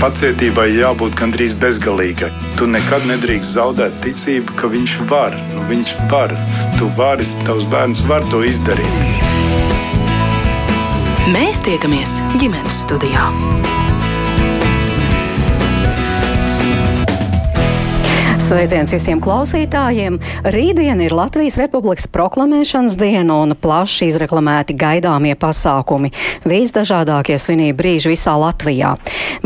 Pacietībai jābūt gandrīz bezgalīgai. Tu nekad nedrīkst zaudēt ticību, ka viņš var. Nu, viņš var. Tu vari, tavs bērns var to izdarīt. Mēs tiekamies ģimenes studijā. Sveiciens visiem klausītājiem! Rītdien ir Latvijas Republikas proklamēšanas diena un plaši izreklamēti gaidāmie pasākumi. Visdažādākie svinību brīži visā Latvijā.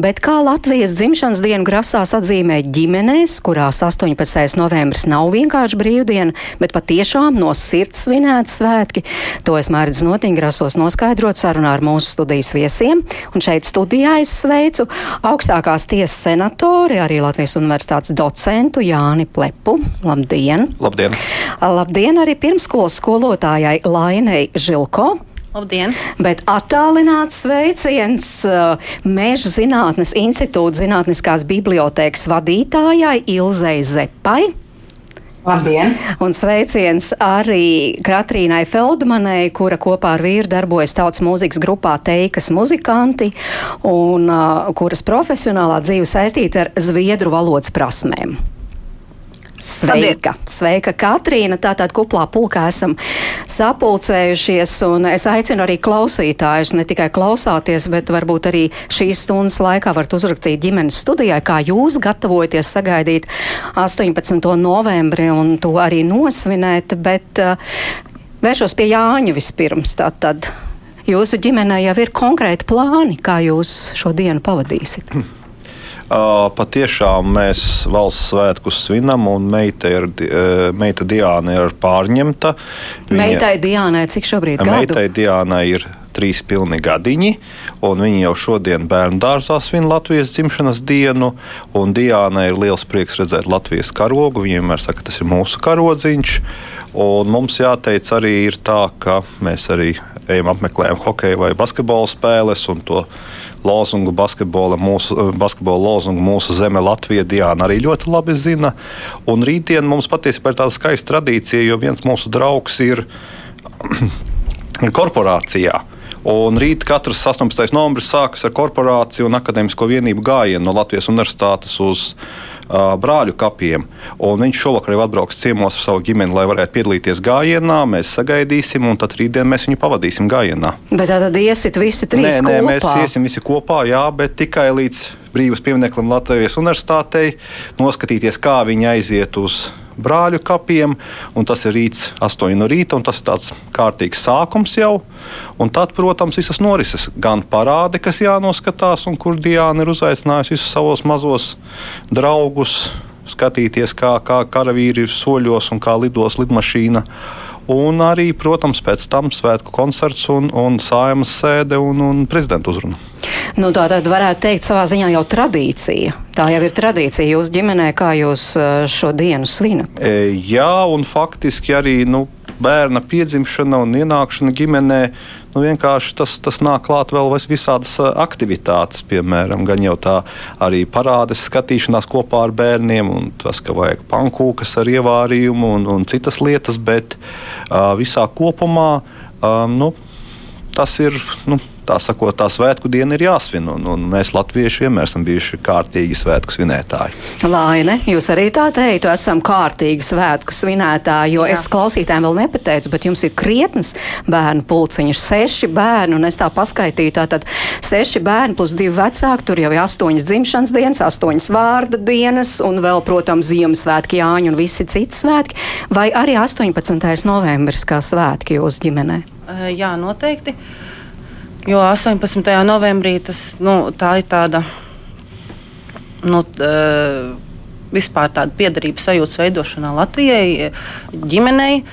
Bet kā Latvijas dzimšanas dienu grasās atzīmēt ģimenēs, kurās 18. novembris nav vienkārši brīvdiena, bet patiešām no sirds svinēti svētki, to es mērķis notīgrasos noskaidrot sarunā ar mūsu studijas viesiem. Un šeit studijā es sveicu augstākās tiesas senatori, arī Latvijas universitātes docentu Jāni Plepu. Labdien! Labdien! Labdien arī pirmskolas skolotājai Lainei Žilko. Labdien! Bet attālināts sveiciens uh, Mēža zinātnes institūta zinātniskās bibliotēkas vadītājai Ilzei Zepai. Labdien! Un sveiciens arī Katrīnai Feldmanai, kura kopā ar vīru darbojas tautas mūzikas grupā Teikas muzikanti un uh, kuras profesionālā dzīve saistīta ar zviedru valodas prasmēm. Sveika! Sveika, Katrīna! Tātad kuplā pulkā esam sapulcējušies, un es aicinu arī klausītājus ne tikai klausāties, bet varbūt arī šīs stundas laikā varat uzrakstīt ģimenes studijai, kā jūs gatavojaties sagaidīt 18. novembri un to arī nosvinēt, bet uh, vēršos pie Jāņa vispirms. Tātad jūsu ģimenē jau ir konkrēti plāni, kā jūs šo dienu pavadīsiet. Hmm. Patiešām mēs valsts svētkus svinam, un meita, ir, meita Diana ir pārņemta. Viņa, meitai Diānai cik šobrīd gadu? Meitai Diānai ir trīs pilni gadiņi, un viņi jau šodien bērnu dārzā svin Latvijas dzimšanas dienu. Diānai ir liels prieks redzēt Latvijas karogu. Viņa vienmēr saka, ka tas ir mūsu karodziņš. Un mums jāteic arī ir tā, ka mēs arī ejam apmeklējam hokeja vai basketbola spēles un to lozungu basketbola, mūsu, basketbola lozungu mūsu zeme Latvija Diana arī ļoti labi zina. Un rītdien mums patiesībā ir tāda skaista tradīcija, jo viens mūsu draugs ir korporācijā. Un rīt katrs 18. novembris sākas ar korporāciju un akadēmisko vienību gājienu no Latvijas Universitātes uz uh, brāļu kapiem. Un viņš šovakar jau atbrauks ciemos ar savu ģimeni, lai varētu piedalīties gājienā. Mēs sagaidīsim, un tad rītdien mēs viņu pavadīsim gājienā. Bet tā tad iesit visi trīs nē, nē, kopā? mēs iesim visi kopā, jā, bet tikai līdz brīvības piemineklim Latvijas Universitātei noskatīties, kā viņi aiziet uz brāļu kapiem. Tas ir rīts, 8 no rīta, un tas ir tāds kārtīgs sākums jau. Un tad, protams, visas norises, gan parādi, kas jānoskatās, un kur Diana ir uzaicinājusi visus savus mazos draugus skatīties, kā, kā karavīri soļos un kā lidos lidmašīna. Un arī, protams, pēc tam svētku koncerts un, un sājumas sēde un, un prezidenta uzruna. Nu, tā tad varētu teikt, savā ziņā jau tradīcija. Tā jau ir tradīcija jūsu ģimenē, kā jūs eh, šo dienu svinat. E, jā, un faktiski arī nu, bērna piedzimšana un ienākšana ģimenē. Nu, vienkārši tas, tas nāk klāt vēl visādas aktivitātes, piemēram, gan jau tā arī parādes skatīšanās kopā ar bērniem, un tas, ka vajag pankūkas ar ievārījumu un, un citas lietas, bet uh, visā kopumā um, nu, tas ir. Nu, tā sakot, tā svētku diena ir jāsvin. Un, un mēs, Latvieši, vienmēr esam bijuši kārtīgi svētku svinētāji. Laine, jūs arī tā teiktu, esam kārtīgi svētku svinētāji, jo Jā. es klausītājiem vēl nepateicu, bet jums ir krietnes bērnu pulciņš, seši bērni, un es tā paskaitīju, tātad seši bērni plus divi vecāki, tur jau ir astoņas dzimšanas dienas, astoņas vārda dienas, un vēl, protams, Ziemassvētki, Jāņu un visi citi svētki, vai arī 18. novembris kā svētki jūsu ģimenē? Jā, noteikti. Uh, Jo 18. novembrī tas nu, tā ir tāda. Nu, tā, vispār tāda piederības sajūtas veidošanā Latvijai, ģimenei.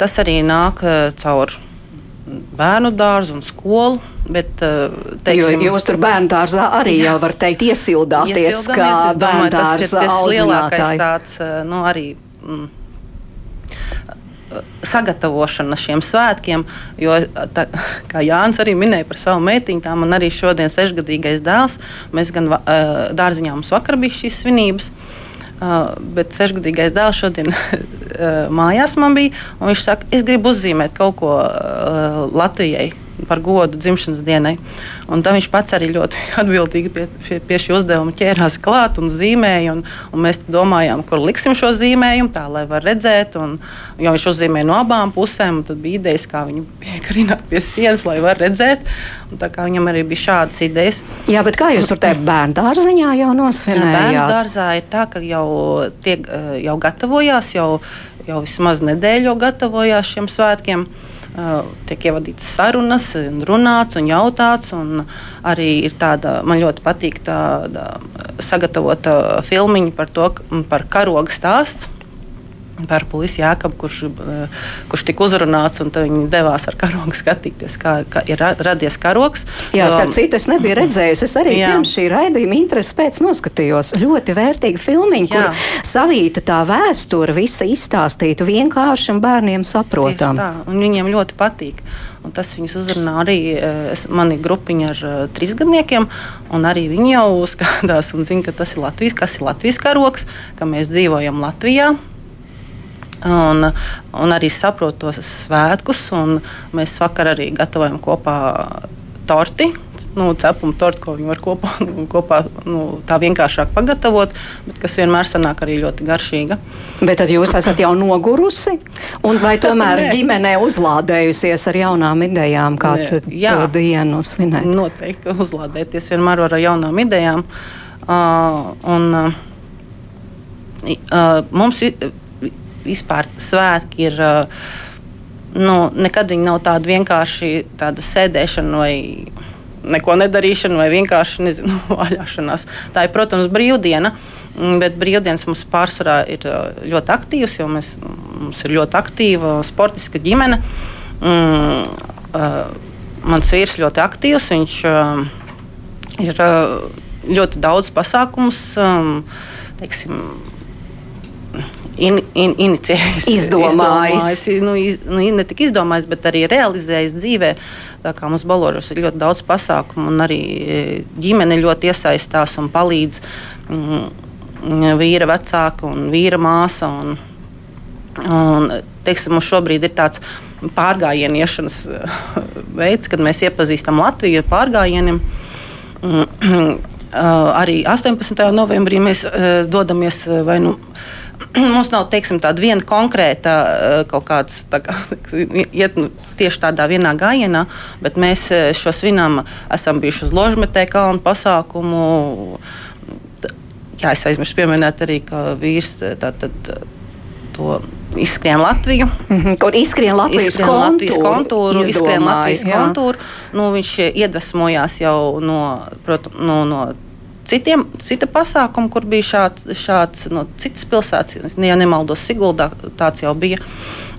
Tas arī nāk caur bērnu dārzu un skolu. Bet, teiksim, jo jūs tur bērnu dārzā arī jā, jau var teikt, iesildāties kā bērnu dārza. Tas ir tas lielākais tāds, nu, arī. Mm, sagatavošana šiem svētkiem. Jo, tā, kā Jānis arī minēja par savu meitiņu, tā man arī šodien ir sešgadīgais dēls. Mēs gan uh, dārziņā mums vakar bija šīs svinības. Uh, bet sešgadīgais dēls šodien uh, mājās man bija. Viņš saka, es gribu uzzīmēt kaut ko uh, Latvijai par godu dzimšanas dienai. Un tad viņš pats arī ļoti atbildīgi pie, pie, pie šī uzdevuma ķērās klāt un zīmēja. Un, un mēs domājām, kur liksim šo zīmējumu, tā lai var redzēt. Un, jo viņš uzzīmēja no abām pusēm, tad bija idejas, kā viņu piekarināt pie sienas, lai var redzēt. Un, viņam arī bija šādas idejas. Jā, bet kā jūs tur tajā bērnu dārziņā jau nosvinējāt? Bērnu dārzā ir tā, ka jau, tiek, jau gatavojās, jau, jau vismaz nedēļu gatavojās šiem svētkiem. Tiek ievadītas sarunas, un runāts un jautāts. Un arī ir tāda, man ļoti patīk tāda sagatavota filmiņa par to, par karoga stāstu par puisi Jākabu, kurš, eh, kurš tika uzrunāts, un viņi devās ar karogu skatīties, kā, kā ir radies karogs. Jā, starp citu, es nebiju redzējusi. Es arī pirms šī raidījuma interesi pēc noskatījos. Ļoti vērtīga filmiņa, kur savīta tā vēsture visa izstāstīta vienkārši un bērniem saprotam. Tā, un viņiem ļoti patīk. Un tas viņus uzrunā arī eh, es, mani grupiņa ar uh, trīsgadniekiem. Arī viņi jau skatās un zina, ka tas ir Latvijas, kas ir Latvijas karoks, ka mēs dzīvojam Latvijā. Un, un arī saprotu tos svētkus. Mēs vakar arī gatavojam kopā torti, nu, cepumu torti, ko viņi var kopā, kopā nu, tā vienkāršāk pagatavot, bet kas vienmēr sanāk arī ļoti garšīga. Bet tad jūs esat jau nogurusi, un vai tomēr ģimenē uzlādējusies ar jaunām idejām, kā Jā, to dienu svinēt? Noteikti uzlādēties vienmēr ar jaunām idejām. Uh, un, uh, mums ir vispār svētki ir. Nu, nekad viņi nav tādi vienkārši tāda sēdēšana vai neko nedarīšana vai vienkārši nezinu, vaļāšanās. Tā ir, protams, brīvdiena. Bet brīvdienas mums pārsvarā ir ļoti aktīvas, jo mēs, mums ir ļoti aktīva sportiska ģimene. Mm, mans vīrs ļoti aktīvs. Viņš ir ļoti daudz pasākumus. Um, teiksim, in, in, inicijējis, izdomājis. izdomājis nu, iz, nu, ne tikai izdomājis, bet arī realizējis dzīvē. Tā kā mums balāžos ir ļoti daudz pasākumu, un arī e, ģimene ļoti iesaistās un palīdz mm, vīra vecāka un vīra māsa. Un, un, teiksim, mums šobrīd ir tāds pārgājieniešanas e, veids, kad mēs iepazīstam Latviju ar pārgājieniem. Arī 18. novembrī mēs dodamies vai nu mums nav teiksim, tāda viena konkrēta eh, kaut kāds tā kā, iet nu, tieši tādā vienā gājienā, bet mēs eh, šo svinām, esam bijuši uz Ložmetē kalnu pasākumu. Jā, es aizmirsu pieminēt arī, ka vīrs eh, tātad to izskrien Latviju. Mm -hmm, kur izskrien Latvijas, izskrien kontūru, Latvijas kontūru, izskrien Latvijas jā. kontūru. Nu, viņš iedvesmojās jau no, protams, no, no citiem, cita pasākuma, kur bija šāds, šāds no citas pilsētas, ja nemaldos, Siguldā tāds jau bija.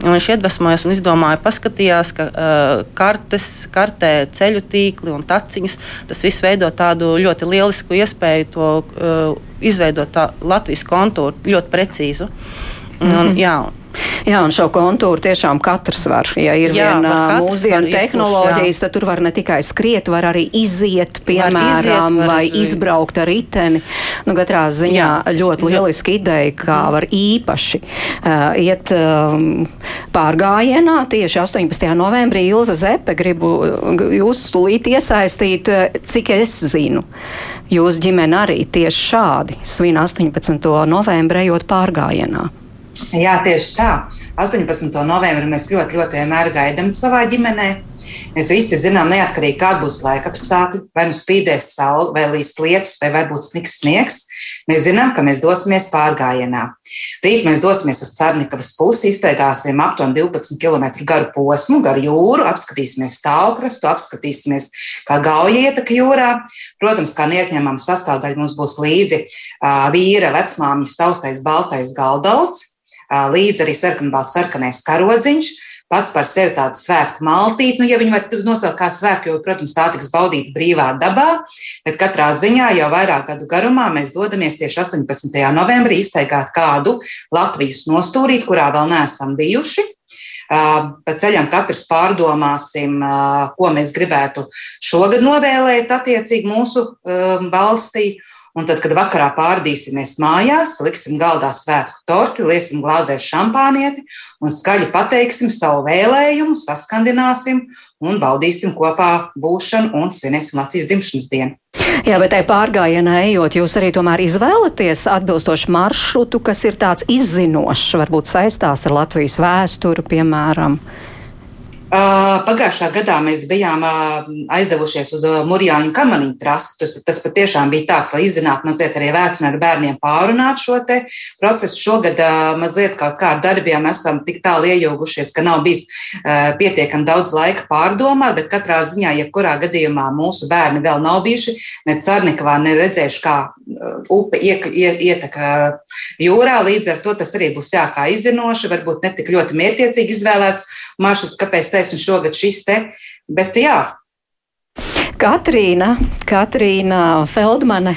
Viņš iedvesmojās un izdomāja, paskatījās, ka uh, kartes, kartē ceļu tīkli un taciņas, tas viss veido tādu ļoti lielisku iespēju to uh, izveidot Latvijas kontūru ļoti precīzu. Mm -hmm. un, mhm. jā, Jā, un šo kontūru tiešām katrs var. Ja ir jā, viena mūsdienu tehnoloģijas, tad tur var ne tikai skriet, var arī iziet, piemēram, iziet, var vai arī. izbraukt ar riteni. Nu, katrā ziņā jā. ļoti lieliski ideja, kā jā. var īpaši uh, iet um, pārgājienā. Tieši 18. novembrī Ilza Zepe gribu jūs stulīt iesaistīt, cik es zinu. Jūs ģimene arī tieši šādi svin 18. novembrī ejot pārgājienā. Jā, tieši tā. 18. novembrī mēs ļoti, ļoti vienmēr gaidām savā ģimenē. Mēs visi zinām, neatkarīgi kāda būs laika apstākļi, vai nu spīdēs saule, vai līs lietus, vai varbūt sniks sniegs. Mēs zinām, ka mēs dosimies pārgājienā. Rīt mēs dosimies uz Cārnikavas pusi, iztaigāsim aptuveni 12 km garu posmu, garu jūru, apskatīsimies stāvkrastu, apskatīsimies, kā gauja ietaka jūrā. Protams, kā neatņemama sastāvdaļa mums būs līdzi vīra vecmāmiņas taustais baltais galdauts līdzi arī sarkanbalts sarkanais karodziņš. Pats par sevi tādu svētku maltīti, nu, ja viņi var nosaukt kā svētku, jo, protams, tā tiks baudīta brīvā dabā, bet katrā ziņā jau vairāk gadu garumā mēs dodamies tieši 18. novembrī iztaigāt kādu Latvijas nostūrīt, kurā vēl neesam bijuši. Pa ceļam katrs pārdomāsim, ko mēs gribētu šogad novēlēt attiecīgi mūsu valstī Un tad, kad vakarā pārdīsimies mājās, liksim galdā svētku torti, liesim glāzē šampānieti un skaļi pateiksim savu vēlējumu, saskandināsim un baudīsim kopā būšanu un svinēsim Latvijas dzimšanas dienu. Jā, bet tai pārgājienā ejot, jūs arī tomēr izvēlaties atbilstošu maršrutu, kas ir tāds izzinošs, varbūt saistās ar Latvijas vēsturi, piemēram. Pagājušā gadā mēs bijām aizdevušies uz Mūrjāņu kamaniņu trasi. Tas, tas patiešām bija tāds, lai izzinātu mazliet arī vēsturi ar bērniem pārunāt šo procesu. Šogad mazliet kā ar darbiem esam tik tālu iejaugušies, ka nav bijis pietiekami daudz laika pārdomāt, bet katrā ziņā, jebkurā gadījumā mūsu bērni vēl nav bijuši ne Carnikavā, ne redzējuši, kā upe ieteka jūrā. Līdz ar to tas arī būs jā, kā izzinoši, varbūt ne tik ļoti mērķiecīgi izvēlēts maršruts, kāpēc teiksim šogad šis te, bet jā. Katrīna, Katrīna Feldmane,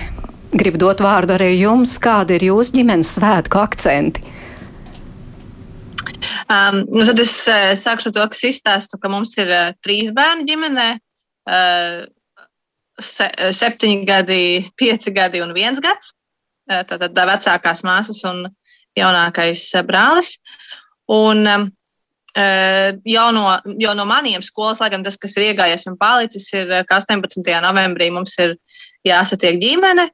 grib dot vārdu arī jums. Kādi ir jūsu ģimenes svētku akcenti? Um, nu tad es uh, sākšu to, kas izstāstu, ka mums ir uh, trīs bērni ģimenē. Uh, se, septiņi gadi, pieci gadi un viens gads. Uh, tātad vecākās māsas un jaunākais uh, brālis. Un um, jau no, jau no maniem skolas, lai gan tas, kas ir iegājies un palicis, ir, ka 18. novembrī mums ir jāsatiek ģimene.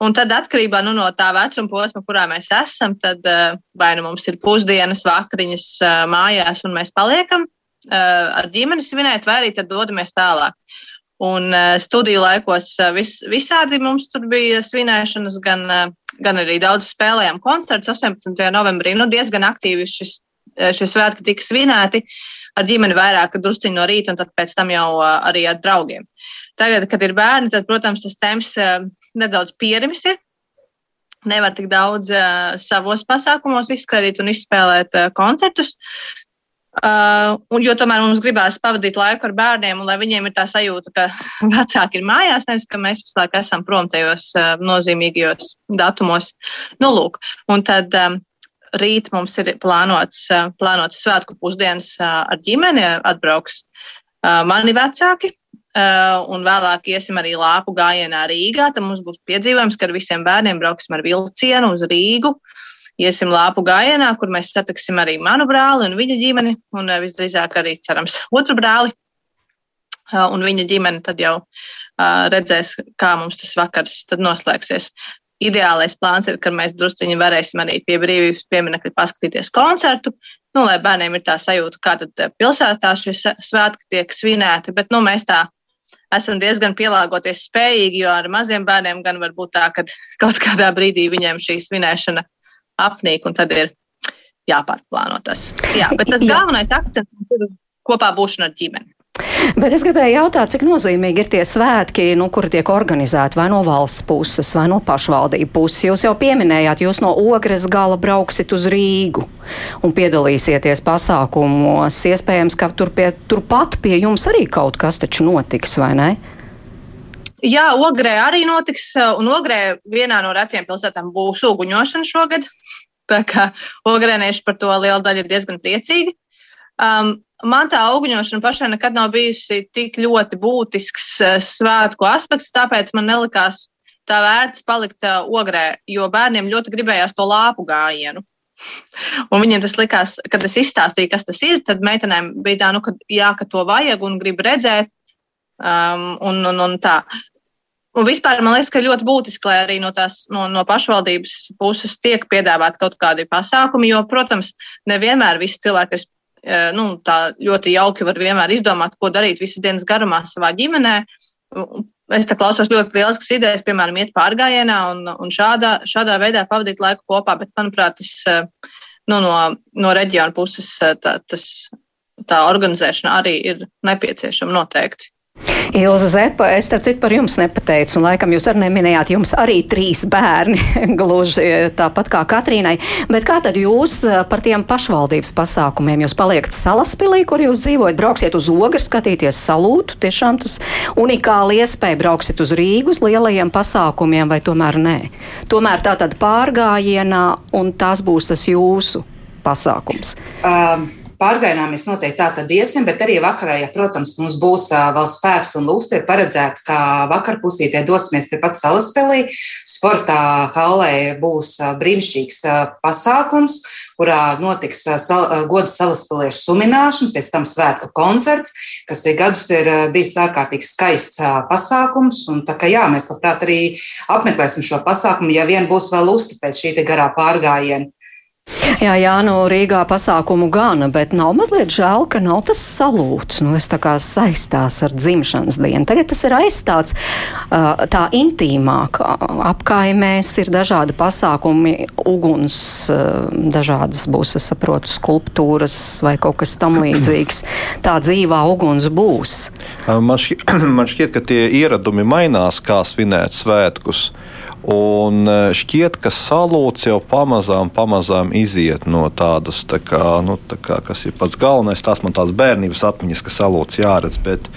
Un tad, atkarībā nu, no tā vecuma posma, kurā mēs esam, tad vai nu mums ir pusdienas, vakariņas mājās, un mēs paliekam ar ģimeni svinēt, vai arī dodamies tālāk. Un studiju laikos vis, visādi mums tur bija svinēšanas, gan, gan arī daudz spēlējām koncertus 18. novembrī. Nu, diezgan aktīvi šis Eh, šie svētki tika svinēti ar ģimeni vairāk, drusciņi no rīta, un tad pēc tam jau eh, arī ar draugiem. Tagad, kad ir bērni, tad, protams, tas temps eh, nedaudz pierimis ir. Nevar tik daudz uh, savos pasākumos izskrētīt un izspēlēt uh, koncertus. Uh, un, jo tomēr mums gribās pavadīt laiku ar bērniem, un lai viņiem ir tā sajūta, ka vecāki ir mājās, nevis ka mēs visu laiku esam prom tajos uh, nozīmīgajos datumos. Nu, lūk, un tad um, rīt mums ir plānots, plānots svētku pusdienas ar ģimeni, atbrauks mani vecāki. Un vēlāk iesim arī lāpu gājienā Rīgā. Tad mums būs piedzīvojums, ka ar visiem bērniem brauksim ar vilcienu uz Rīgu. Iesim lāpu gājienā, kur mēs satiksim arī manu brāli un viņa ģimeni, un visdrīzāk arī, cerams, otru brāli. Un viņa ģimene tad jau redzēs, kā mums tas vakars noslēgsies ideālais plāns ir, ka mēs drusciņi varēsim arī pie brīvības pieminekļa paskatīties koncertu, nu, lai bērniem ir tā sajūta, kā tad eh, pilsētā šie svētki tiek svinēti, bet, nu, mēs tā esam diezgan pielāgoties spējīgi, jo ar maziem bērniem gan var būt tā, ka kaut kādā brīdī viņiem šī svinēšana apnīk, un tad ir jāpārplāno tas. Jā, bet tas galvenais akcents ir kopā būšana ar ģimeni. Bet es gribēju jautāt, cik nozīmīgi ir tie svētki, nu, kuri tiek organizēti vai no valsts puses, vai no pašvaldību puses. Jūs jau pieminējāt, jūs no ogres gala brauksit uz Rīgu un piedalīsieties pasākumos. Iespējams, ka tur pie, turpat pie jums arī kaut kas taču notiks, vai ne? Jā, Ogrē arī notiks, un Ogrē vienā no retiem pilsētām būs uguņošana šogad. Tā kā ogrēnieši par to liela daļa ir diezgan priecīgi. Um, man tā augļošana pašai nekad nav bijusi tik ļoti būtisks eh, svētku aspekts, tāpēc man nelikās tā vērts palikt uh, ogrē, jo bērniem ļoti gribējās to lāpu gājienu. Un viņiem tas likās, kad es izstāstīju, kas tas ir, tad meitenēm bija tā, nu, ka, jā, ka to vajag un grib redzēt. Um, un, un, un tā. Un vispār man liekas, ka ļoti būtiski, lai arī no, tās, no, no pašvaldības puses tiek piedāvāt kaut kādi pasākumi, jo, protams, nevienmēr visi cilvēki ir nu, tā ļoti jauki var vienmēr izdomāt, ko darīt visas dienas garumā savā ģimenē. Es tā klausos ļoti lieliskas idejas, piemēram, iet pārgājienā un, un šādā, šādā veidā pavadīt laiku kopā, bet, manuprāt, tas nu, no, no reģiona puses tā, tas, tā organizēšana arī ir nepieciešama noteikti. Ilza Zepa, es starp citu par jums nepateicu, un laikam jūs arī neminējāt, jums arī trīs bērni, gluži tāpat kā Katrīnai. Bet kā tad jūs eh, par tiem pašvaldības pasākumiem? Jūs paliekat salaspilī, kur jūs dzīvojat, brauksiet uz ogru, skatīties salūtu, tiešām tas unikāli iespēja, brauksiet uz Rīgu uz lielajiem pasākumiem, vai tomēr nē? Tomēr tā tad pārgājienā, un tas būs tas jūsu pasākums. Um pārgājienā mēs noteikti tā tad iesim, bet arī vakarā, ja, protams, mums būs vēl spēks un lūsti, ir paredzēts, ka vakarpusītē dosimies tepat salaspēlī. Sportā halē būs brīnišķīgs pasākums, kurā notiks sal, godu salaspēliešu sumināšana, pēc tam svētku koncerts, kas ir gadus ir bijis ārkārtīgi skaists pasākums. Un, tā kā jā, mēs labprāt arī apmeklēsim šo pasākumu, ja vien būs vēl lūsti pēc šī garā pārgājiena. Jā, jā, nu Rīgā pasākumu gana, bet nav mazliet žēl, ka nav tas salūts. Nu, es tā kā saistās ar dzimšanas dienu. Tagad tas ir aizstāts uh, tā intīmāk. Apkaimēs ir dažādi pasākumi, uguns, uh, dažādas būs, es saprotu, skulptūras vai kaut kas tam līdzīgs. Tā dzīvā uguns būs. Man, šķiet, man šķiet, ka tie ieradumi mainās, kā svinēt svētkus. Un e, šķiet, ka salūts jau pamazām, pamazām iziet no tādas, tā kā, nu, tā kā, kas ir pats galvenais. Tās man tādas bērnības atmiņas, ka salūts jāredz. Bet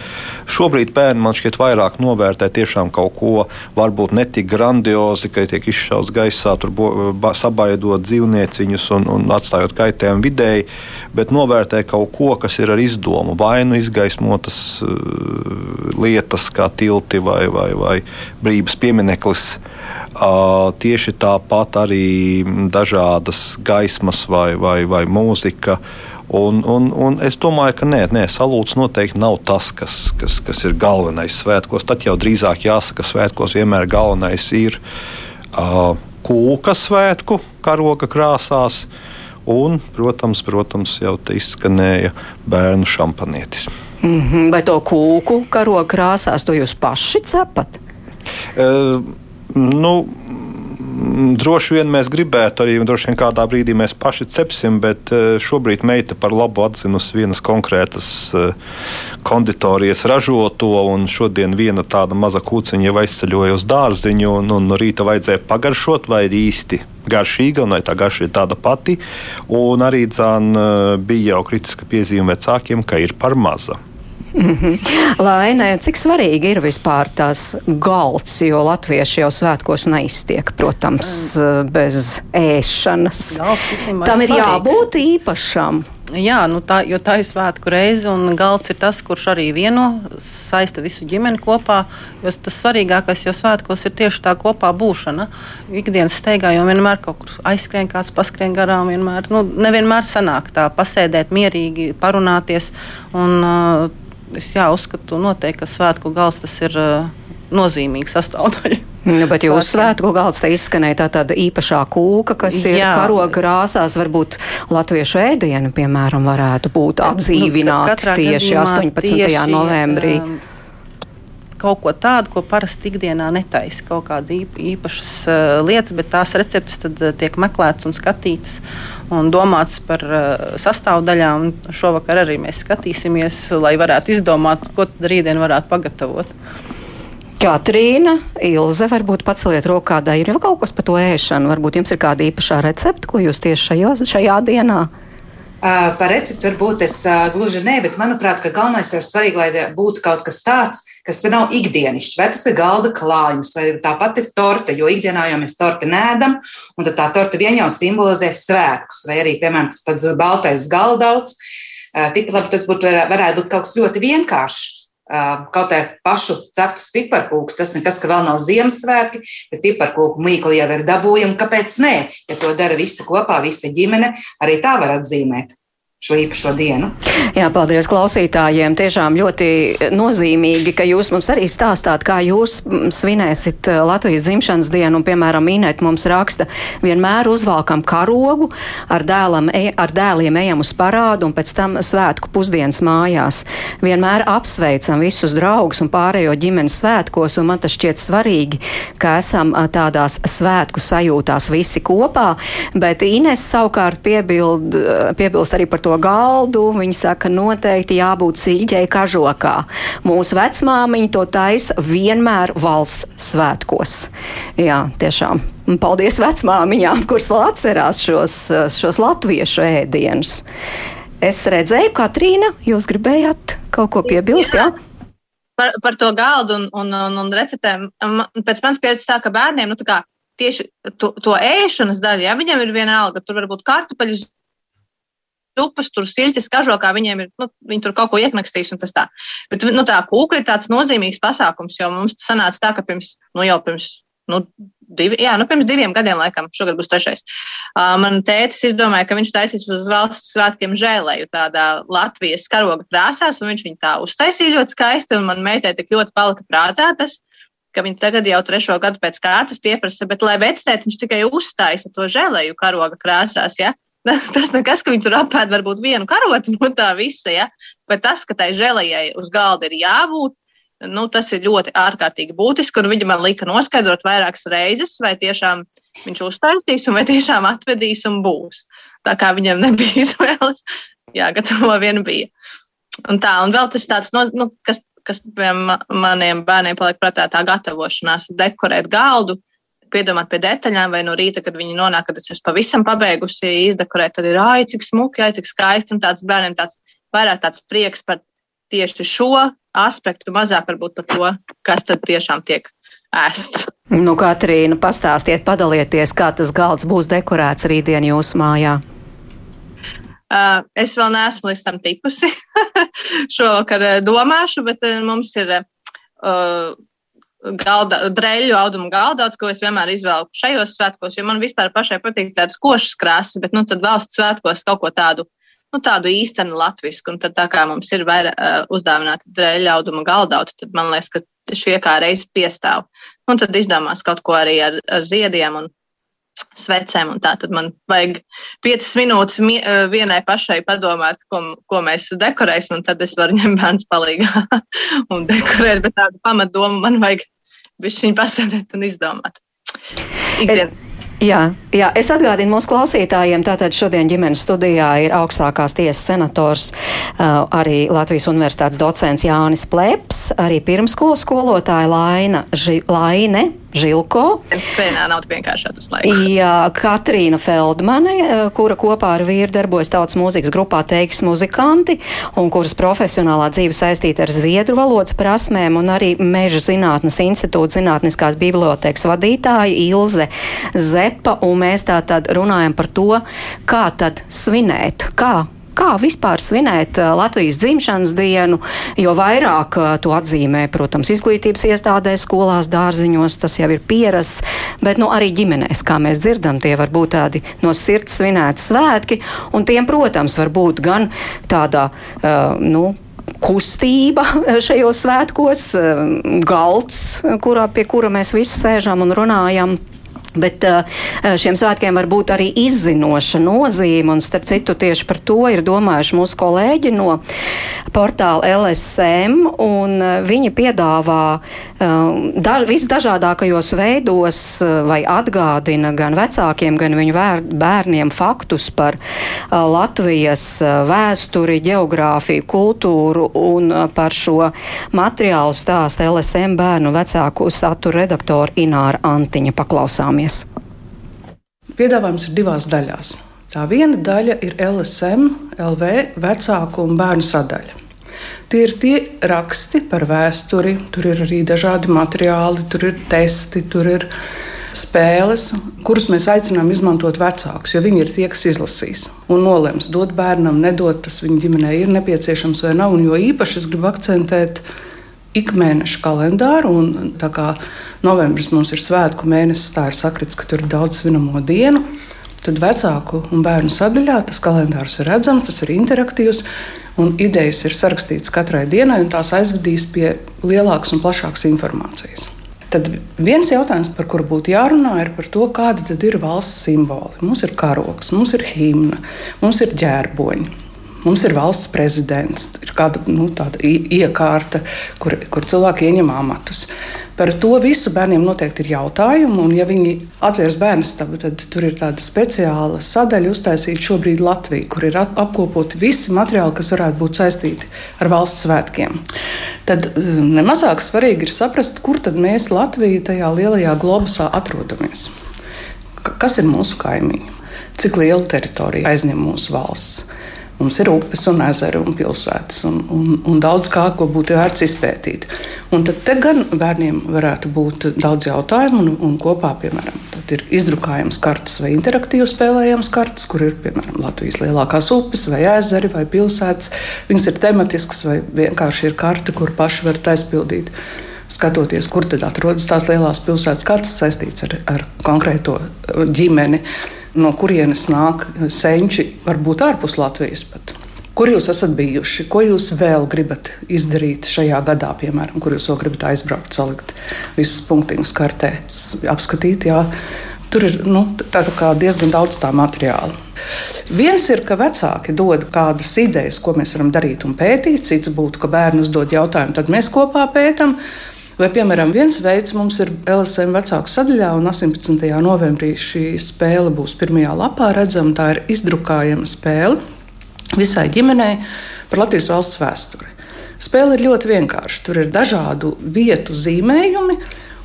šobrīd bērni man šķiet vairāk novērtē tiešām kaut ko varbūt ne tik grandiozi, ka tiek izšauts gaisā, tur bo, sabaidot dzīvnieciņus un, un atstājot kaitējumu vidēji, bet novērtē kaut ko, kas ir ar izdomu. Vai nu izgaismotas uh, lietas, kā tilti vai, vai, vai brīvības piemineklis Tieši tāpat arī dažādas gaismas vai, vai, vai mūzika. Un, un, un es domāju, ka nē, nē salūts noteikti nav tas, kas, kas, kas ir galvenais svētkos. Tad jau drīzāk jāsaka, ka svētkos vienmēr galvenais ir uh, kūka svētku, karoga krāsās. Un, protams, protams, jau te izskanēja bērnu šampanietis. Mm -hmm, vai to kūku karoga krāsās to jūs paši cepat? Uh, Nu, Droši vien mēs gribētu arī, droši vien kādā brīdī mēs paši cepsim, bet eh, šobrīd meita par labu atzinusi vienas konkrētas eh, konditorijas ražoto, un šodien viena tāda maza kūciņa jau aizceļoja uz dārziņu, un, un no rīta vajadzēja pagaršot, vai īsti garšīga, un tā garša ir tāda pati. Un arī dzān, eh, bija jau kritiska piezīme vecākiem, ka ir par maza. Mm -hmm. Lainē, cik svarīgi ir vispār tās galds, jo latvieši jau svētkos neiztiek, protams, bez ēšanas. Galds, Tam ir svarīgs. jābūt īpašam. Jā, nu tā, jo tā ir svētku reize, un galds ir tas, kurš arī vieno saista visu ģimeni kopā. Jo tas svarīgākais jau svētkos ir tieši tā kopā būšana. Ikdienas steigā jau vienmēr kaut kur aizskrien kāds, paskrien garām. Vienmēr, nu, nevienmēr sanāk tā pasēdēt mierīgi, parunāties. Un, uh, es jā, uzskatu, noteikti, ka svētku gals tas ir uh, nozīmīga sastāvdaļa. Nu, bet jūsu svētku galds te izskanēja tā tāda īpašā kūka, kas ir Jā. karoga krāsās, varbūt latviešu ēdienu, piemēram, varētu būt atdzīvināta nu, tieši 18. Tieši, novembrī. Um, kaut ko tādu, ko parasti ikdienā netaisa. Kaut kāda īpašas uh, lietas, bet tās receptes tad, uh, tiek meklētas un skatītas un domāts par uh, sastāvdaļām. Šovakar arī mēs skatīsimies, lai varētu izdomāt, ko rītdien varētu pagatavot. Katrīna, Ilze, varbūt paceliet roku kādā ir jau kaut kas par to ēšanu. Varbūt jums ir kāda īpašā recepte, ko jūs tieši šajos, šajā dienā par recepti varbūt es gluži nē, bet manuprāt, ka galvenais ir svarīgi, lai būtu kaut kas tāds, kas nav ikdienišķs. Vai tas ir galda klājums, vai tāpat ir torte, jo ikdienā jau mēs torti nēdam, un tā torte vien jau simbolizē svētkus, vai arī, piemēram, tas baltais galdauts. Tikpat labi tas būtu, varētu būt kaut kas ļoti vienkāršs. Kaut kā pašu ceptas piparkūks, tas nekas, ka vēl nav Ziemassvētki, bet piparkūku mīkli jau ir dabūjama. Kāpēc nē? Ja to dara visa kopā, visa ģimene, arī tā var atzīmēt šo īpašo dienu. Jā, paldies klausītājiem. Tiešām ļoti nozīmīgi, ka jūs mums arī stāstāt, kā jūs svinēsit eh, Latvijas dzimšanas dienu. Un, piemēram, Inēt mums raksta, vienmēr uzvalkam karogu, ar, dēlam, e, ar dēliem ejam uz parādu un pēc tam svētku pusdienas mājās. Vienmēr apsveicam visus draugus un pārējo ģimenes svētkos, un man tas šķiet svarīgi, ka esam tādās svētku sajūtās visi kopā, bet Ines savukārt piebild, piebilst arī par to to galdu, viņi saka, noteikti jābūt siļķei kažokā. Mūsu vecmāmiņa to taisa vienmēr valsts svētkos. Jā, tiešām. Un paldies vecmāmiņām, kuras vēl atcerās šos, šos latviešu ēdienus. Es redzēju, Katrīna, jūs gribējāt kaut ko piebilst, jā? jā? Par, par to galdu un, un, un, un receptēm. Pēc manas pieredzes tā, ka bērniem, nu tā kā tieši to, to ēšanas daļu, ja viņam ir viena alga, tur var būt kartupeļu tupas, tur siļķis, kažokā viņiem ir, nu, viņi tur kaut ko ieknakstīs un tas tā. Bet, nu, tā kūka ir tāds nozīmīgs pasākums, jo mums sanāca tā, ka pirms, nu, jau pirms, nu, divi, jā, nu, pirms diviem gadiem, laikam, šogad būs trešais. Uh, man tētis izdomāja, ka viņš taisīs uz valsts svētkiem žēlēju tādā Latvijas karoga krāsās, un viņš viņu tā uztaisīja ļoti skaisti, un man meitai tik ļoti palika prātā tas ka viņi tagad jau trešo gadu pēc kārtas pieprasa, bet, lai vectēt, viņš tikai uztaisa to žēlēju karoga krāsās. Ja? Tas nekas, ka viņi tur apēd varbūt vienu karoti no tā visa, ja? bet tas, ka tai žēlējai uz galda ir jābūt, nu, tas ir ļoti ārkārtīgi būtiski. Un viņi man lika noskaidrot vairākas reizes, vai tiešām viņš uztaisīs, vai tiešām atvedīs un būs. Tā kā viņam nebija izvēles, jāgatavo vien bija. Un tā, un vēl tas tāds, nu, nu kas kas maniem bērniem paliek prātā, tā gatavošanās, dekorēt galdu, piedomāt pie detaļām, vai no rīta, kad viņi nonāk, kad es esmu pavisam pabeigusi izdekorēt, tad ir ai, cik smuki, ai, cik skaisti, un tāds bērniem tāds vairāk tāds prieks par tieši šo aspektu, mazāk varbūt par to, kas tad tiešām tiek ēsts. Nu, Katrīna, pastāstiet, padalieties, kā tas galds būs dekorēts rītdien jūsu mājā. Uh, es vēl neesmu līdz tam tikusi. Šovakar domāšu, bet mums ir uh, galda, dreļu audumu galdauts, ko es vienmēr izvēlu šajos svētkos, jo man vispār pašai patīk tādas košas krāsas, bet nu tad valsts svētkos kaut ko tādu. Nu, tādu īstenu latviešu, un tad tā kā mums ir vairāk uh, uzdāvināta dreļu auduma galdauta, tad man liekas, ka šie kā reizi piestāv. Un tad izdomās kaut ko arī ar, ar ziediem un svecēm. Tā tad man vajag piecas minūtes vienai pašai padomāt, ko, ko mēs dekorēsim, un tad es varu ņemt bērnu palīdzību un dekorēt. Bet tādu pamatdomu man vajag viņa pasēdēt un izdomāt. Ikdien. Jā, jā, es atgādinu mūsu klausītājiem, tātad šodien ģimenes studijā ir augstākās tiesas senators, uh, arī Latvijas universitātes docents Jānis Pleps, arī pirmskolas skolotāja Laina Ži, Laine Žilko. Vienā nav vienkārši tas laiks. Jā, Katrīna Feldmane, eh, kura kopā ar vīru darbojas tautas mūzikas grupā Teiks muzikanti un kuras profesionālā dzīve saistīta ar zviedru valodas prasmēm un arī Meža zinātnes institūta zinātniskās bibliotekas vadītāja Ilze Zepa. Un mēs tā tad runājam par to, kā tad svinēt, kā Kā vispār svinēt Latvijas dzimšanas dienu, jo vairāk to atzīmē, protams, izglītības iestādēs, skolās, dārziņos, tas jau ir pierasts, bet nu, arī ģimenēs, kā mēs dzirdam, tie var būt tādi no sirds svinēti svētki, un tiem, protams, var būt gan tādā, uh, nu, kustība šajos svētkos, galds, kurā, pie kura mēs visi sēžam un runājam Bet uh, uh, šiem svētkiem var būt arī izzinoša nozīme, un starp citu tieši par to ir domājuši mūsu kolēģi no portāla LSM, un uh, viņi piedāvā da, visdažādākajos veidos vai atgādina gan vecākiem, gan viņu vēr, bērniem faktus par Latvijas vēsturi, geogrāfiju, kultūru un par šo materiālu stāsta LSM bērnu vecāku satura redaktora Ināra Antiņa. Paklausāmies skatāmies? Piedāvājums ir divās daļās. Tā viena daļa ir LSM, LV vecāku un bērnu sadaļa. Tie ir tie raksti par vēsturi, tur ir arī dažādi materiāli, tur ir testi, tur ir spēles, kurus mēs aicinām izmantot vecākus, jo viņi ir tie, kas izlasīs un nolems, dot bērnam, nedot, tas viņa ģimenei ir nepieciešams vai nav. Un jo īpaši es gribu akcentēt ikmēneša kalendāru. Un, tā kā novembris mums ir svētku mēnesis, tā ir sakrits, ka tur ir daudz svinamo dienu. Tad vecāku un bērnu sadaļā tas kalendārs ir redzams, tas ir interaktīvs. Un idejas ir sarakstītas katrai dienai, un tās aizvedīs pie lielākas un plašākas informācijas. Tad viens jautājums, par kuru būtu jārunā, ir par to, kāda ir valsts simboli. Mums ir karoks, mums ir himna, mums ir ģērboņi. Mums ir valsts prezidents, ir kāda nu, iekārta, kur, kur cilvēki ieņem amatus. Par to visu bērniem noteikti ir jautājumi. Un, ja viņi atvērs bērnu stabu, tad tur ir tāda speciāla sadaļa uztaisīta šobrīd Latvijā, kur ir apkopoti visi materiāli, kas varētu būt saistīti ar valsts svētkiem. Tad um, nemazāk svarīgi ir saprast, kur tad mēs Latvijā tajā lielajā globusā atrodamies. Kas ir mūsu kaimiņi? Cik liela teritorija aizņem mūsu valsts? Mums ir upes un ezeri un pilsētas un, un, un daudz kā, ko būtu vērts izpētīt. Un tad gan bērniem varētu būt daudz jautājumu, un, un kopā, piemēram, ir izdrukājams kartes vai interaktīvi spēlējams kartes, kur ir, piemēram, Latvijas lielākās upes vai ezeri vai pilsētas. Viņas ir tematiskas vai vienkārši ir karte, kur paši var aizpildīt skatoties, kur tad atrodas tās lielās pilsētas, kas saistīts ar, ar konkrēto ģimeni no kurienes nāk senči, varbūt ārpus Latvijas. Pat. Kur jūs esat bijuši? Ko jūs vēl gribat izdarīt šajā gadā, piemēram, kur jūs vēl gribat aizbraukt, salikt visus punktiņus kartē, apskatīt? Jā. Tur ir nu, diezgan daudz tā materiāla. Viens ir, ka vecāki dod kādas idejas, ko mēs varam darīt un pētīt. Cits būtu, ka bērni uzdod jautājumu, tad mēs kopā pētām. Vai, piemēram, viens veids mums ir LSM vecāku sadaļā, un 18. novembrī šī spēle būs pirmajā lapā redzama. Tā ir izdrukājama spēle visai ģimenei par Latvijas valsts vēsturi. Spēle ir ļoti vienkārša. Tur ir dažādu vietu zīmējumi,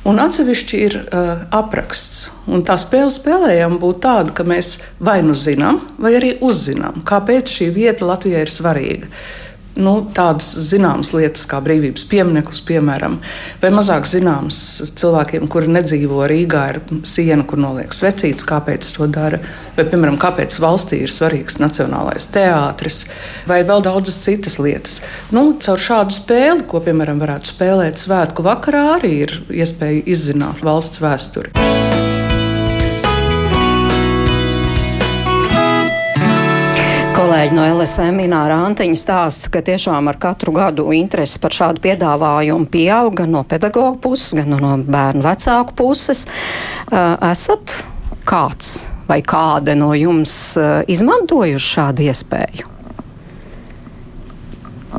un atsevišķi ir uh, apraksts. Un tā spēle spēlējama būtu tāda, ka mēs vai nu zinām, vai arī uzzinām, kāpēc šī vieta Latvijai ir svarīga nu, tādas zināmas lietas, kā brīvības piemineklis, piemēram, vai mazāk zināmas cilvēkiem, kuri nedzīvo Rīgā, ir siena, kur noliek svecītas, kāpēc to dara, vai, piemēram, kāpēc valstī ir svarīgs nacionālais teātris, vai vēl daudzas citas lietas. Nu, caur šādu spēli, ko, piemēram, varētu spēlēt svētku vakarā, arī ir iespēja izzināt valsts vēsturi. Kolēģi no LSM Ināra Antiņa stāsta, ka tiešām ar katru gadu interesi par šādu piedāvājumu pieaug gan no pedagoģa puses, gan no bērnu vecāku puses. Esat kāds vai kāda no jums izmantojuši šādu iespēju?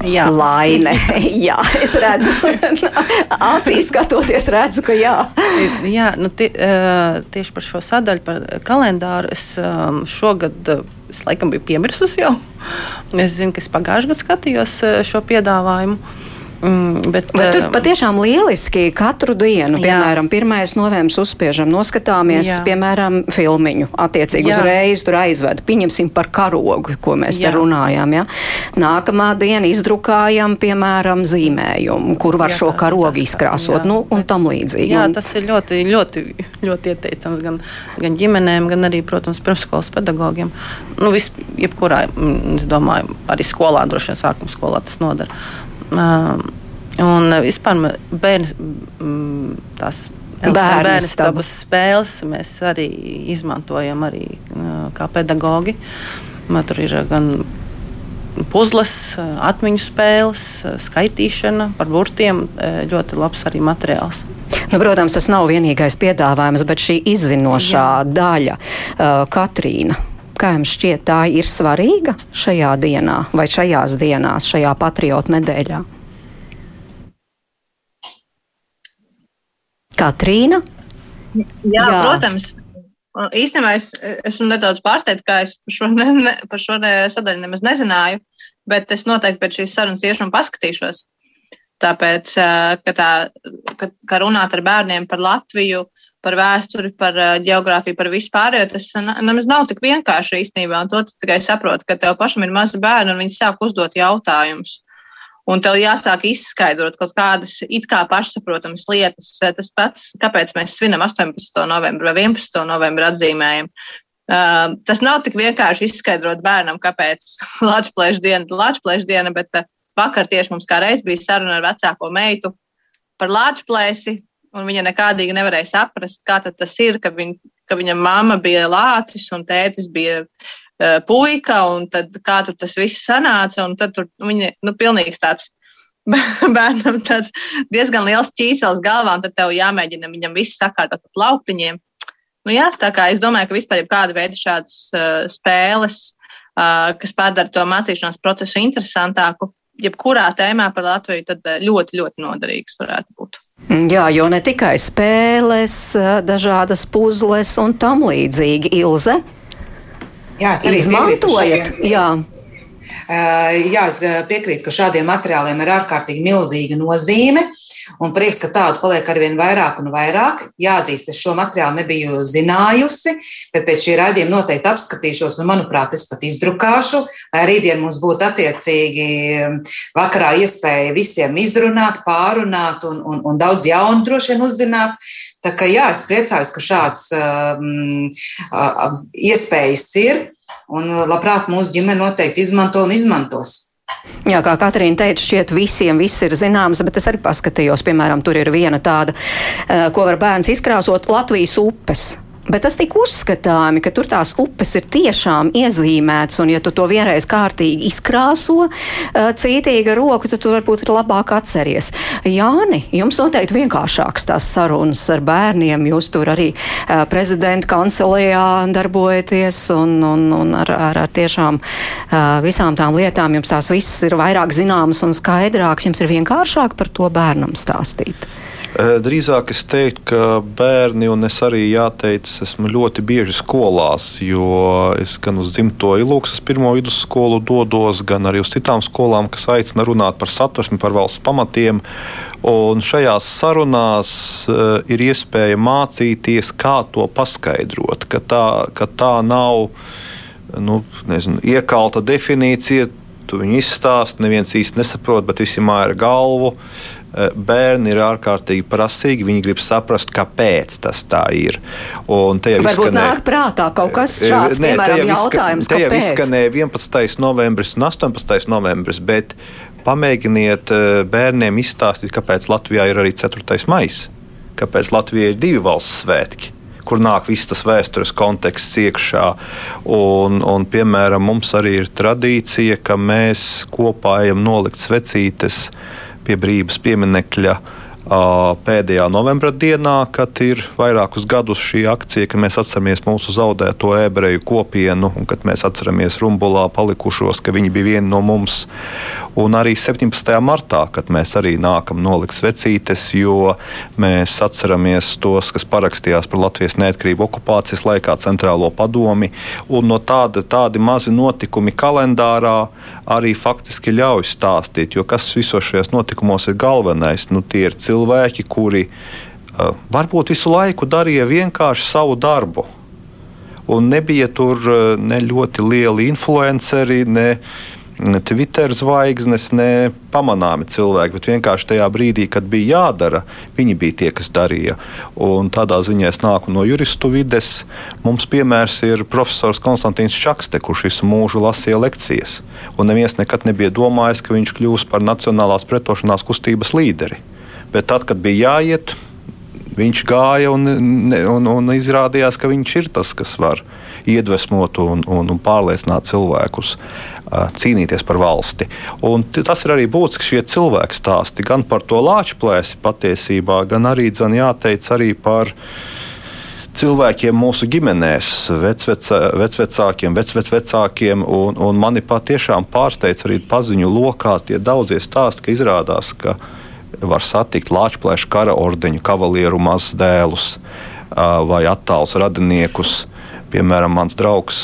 Jā. Laime. jā, es redzu, acīs skatoties, redzu, ka jā. jā nu, tie, tieši par šo sadaļu, par kalendāru, es šogad es laikam biju piemirsusi jau. Es zinu, ka es pagājušajā gadā skatījos eh, šo piedāvājumu. Mm, bet, bet tur uh, patiešām lieliski katru dienu, jā. piemēram, 1. novembris uzspiežam, noskatāmies, jā. piemēram, filmiņu. Attiecīgi jā. uzreiz tur aizved. Pieņemsim par karogu, ko mēs jā. te runājām. Ja? Nākamā diena izdrukājam, piemēram, zīmējumu, kur var jā, šo karogu tas, izkrāsot, jā. nu, un tam līdzīgi. Jā, tas ir ļoti, ļoti, ļoti ieteicams gan, gan ģimenēm, gan arī, protams, pirmskolas pedagogiem. Nu, vis, jebkurā, mm, es domāju, arī skolā, droši vien sākuma skolā tas nodara. Un vispār bērns, tās bērnu stabas spēles mēs arī izmantojam arī kā pedagogi. Tur ir gan puzles, atmiņu spēles, skaitīšana par burtiem. Ļoti labs arī materiāls. Nu, protams, tas nav vienīgais piedāvājums, bet šī izzinošā Jā. daļa, Katrīna. Kā jums šķiet, tā ir svarīga šajā dienā vai šajās dienās, šajā patriotu nedēļā? Katrīna? Jā, Jā. protams. Īstenībā es esmu nedaudz pārsteigts, ka es par šo, ne, ne, par šo ne, sadaļu nemaz nezināju, bet es noteikti pēc šīs sarunas iešu un paskatīšos. Tāpēc, ka, tā, ka, ka runāt ar bērniem par Latviju, uh, par vēsturi, par uh, geogrāfiju, par vispārējo. Tas nemaz nav tik vienkārši īstenībā. To tu tikai saproti, ka tev pašam ir mazi bērni un viņi sāk uzdot jautājumus. Un tev jāsāk izskaidrot kaut kādas it kā pašsaprotamas lietas. Tas pats, kāpēc mēs svinam 18. novembri vai 11. novembri atzīmējumu. Uh, tas nav tik vienkārši izskaidrot bērnam, kāpēc Latvijas diena ir Latvijas diena, bet uh, vakar tieši mums kā reiz bija saruna ar vecāko meitu par Latvijas un viņa nekādīgi nevarēja saprast, kā tas ir, ka, viņ, ka viņa mamma bija lācis un tētis bija uh, puika, un tad kā tur tas viss sanāca, tad tur viņa, nu, pilnīgs tāds bērnam tāds diezgan liels ķīsels galvā, un tad tev jāmēģina viņam viss sakārtot pa plauktiņiem. Nu, jā, tā kā es domāju, ka vispār ir kāda veida šādas uh, spēles, uh, kas padara to mācīšanās procesu interesantāku, jebkurā tēmā par Latviju, tad ļoti, ļoti noderīgs varētu būt. Jā, jo ne tikai spēles, dažādas puzles un tam līdzīgi. Ilze? Jā, es arī izmantojat. Jā. Uh, jā, es piekrītu, ka šādiem materiāliem ir ārkārtīgi milzīga nozīme. Un prieks, ka tādu paliek arvien vairāk un vairāk. Jāatzīst, es šo materiālu nebiju zinājusi, bet pēc šī raidījuma noteikti apskatīšos, un, manuprāt, es pat izdrukāšu, lai rītdien mums būtu attiecīgi vakarā iespēja visiem izrunāt, pārunāt un, un, un daudz jaunu droši vien uzzināt. Tā kā jā, es priecājos, ka šāds um, uh, iespējas ir, un labprāt mūsu ģimene noteikti izmanto un izmantos. Jā, kā Katrīna teica, šķiet visiem viss ir zināms, bet es arī paskatījos, piemēram, tur ir viena tāda, eh, ko var bērns izkrāsot Latvijas upes. Bet tas tik uzskatāmi, ka tur tās upes ir tiešām iezīmētas, un ja tu to vienreiz kārtīgi izkrāso cītīga roku, tad tu varbūt ir labāk atceries. Jāni, jums noteikti vienkāršāks tās sarunas ar bērniem. Jūs tur arī prezidenta kancelējā darbojaties, un, un, un ar, ar, ar tiešām visām tām lietām jums tās visas ir vairāk zināmas un skaidrākas. Jums ir vienkāršāk par to bērnam stāstīt. Drīzāk es teiktu, ka bērni, un es arī jāteic, esmu ļoti bieži skolās, jo es gan uz dzimto ilūksas pirmo vidusskolu dodos, gan arī uz citām skolām, kas aicina runāt par satversmi, par valsts pamatiem. Un šajās sarunās ir iespēja mācīties, kā to paskaidrot, ka tā, ka tā nav nu, nezinu, iekalta definīcija. Tu viņu izstāsti, neviens īsti nesaprot, bet visi māja ar galvu. Uh, bērni ir ārkārtīgi prasīgi. Viņi grib saprast, kāpēc tas tā ir. Varbūt nāk prātā kaut kas eh, šāds, ne, piemēram, jautājums, te jau izskanēja 11. novembris un 18. novembris, bet pamēģiniet eh, bērniem izstāstīt, kāpēc Latvijā ir arī 4. maijs, kāpēc Latvijā ir divi valsts svētki kur nāk viss tas vēstures konteksts iekšā. Un, un, piemēram, mums arī ir tradīcija, ka mēs kopā ejam nolikt svecītes pie brīvības pieminekļa pēdējā novembra dienā, kad ir vairākus gadus šī akcija, kad mēs atceramies mūsu zaudēto ebreju kopienu un kad mēs atceramies Rumbulā palikušos, ka viņi bija vieni no mums. Un arī 17. martā, kad mēs arī nākam nolikt svecītes, jo mēs atceramies tos, kas parakstījās par Latvijas neatkarību okupācijas laikā, centrālo padomi. Un no tāda, tādi mazi notikumi kalendārā arī faktiski ļauj stāstīt, jo kas visos šajos notikumos ir galvenais? Nu, tie ir cilvēki, kuri uh, varbūt visu laiku darīja vienkārši savu darbu. Un nebija tur ne ļoti lieli influenceri, ne, ne Twitter zvaigznes, ne pamanāmi cilvēki, bet vienkārši tajā brīdī, kad bija jādara, viņi bija tie, kas darīja. Un tādā ziņā es nāku no juristu vides. Mums piemērs ir profesors Konstants Čakste, kurš visu mūžu lasīja lekcijas. Un neviens nekad nebija domājis, ka viņš kļūs par Nacionālās pretošanās kustības līderi. Bet tad, kad bija jāiet, viņš gāja un, un, un izrādījās, ka viņš ir tas, kas var iedvesmot un, un, un pārliecināt cilvēkus cīnīties par valsti. Un tas ir arī būtiski šie cilvēku stāsti gan par to lāču plēsi patiesībā, gan arī, dzen, jāteic, arī par cilvēkiem mūsu ģimenēs, vecvecākiem, vecvecākiem. Un, un mani patiešām pārsteidz arī paziņu lokā tie daudzie stāsti, ka izrādās, ka var satikt Latvijas kara ordeņu kavalieru mazdēlus vai attālus radiniekus Piemēram, mans draugs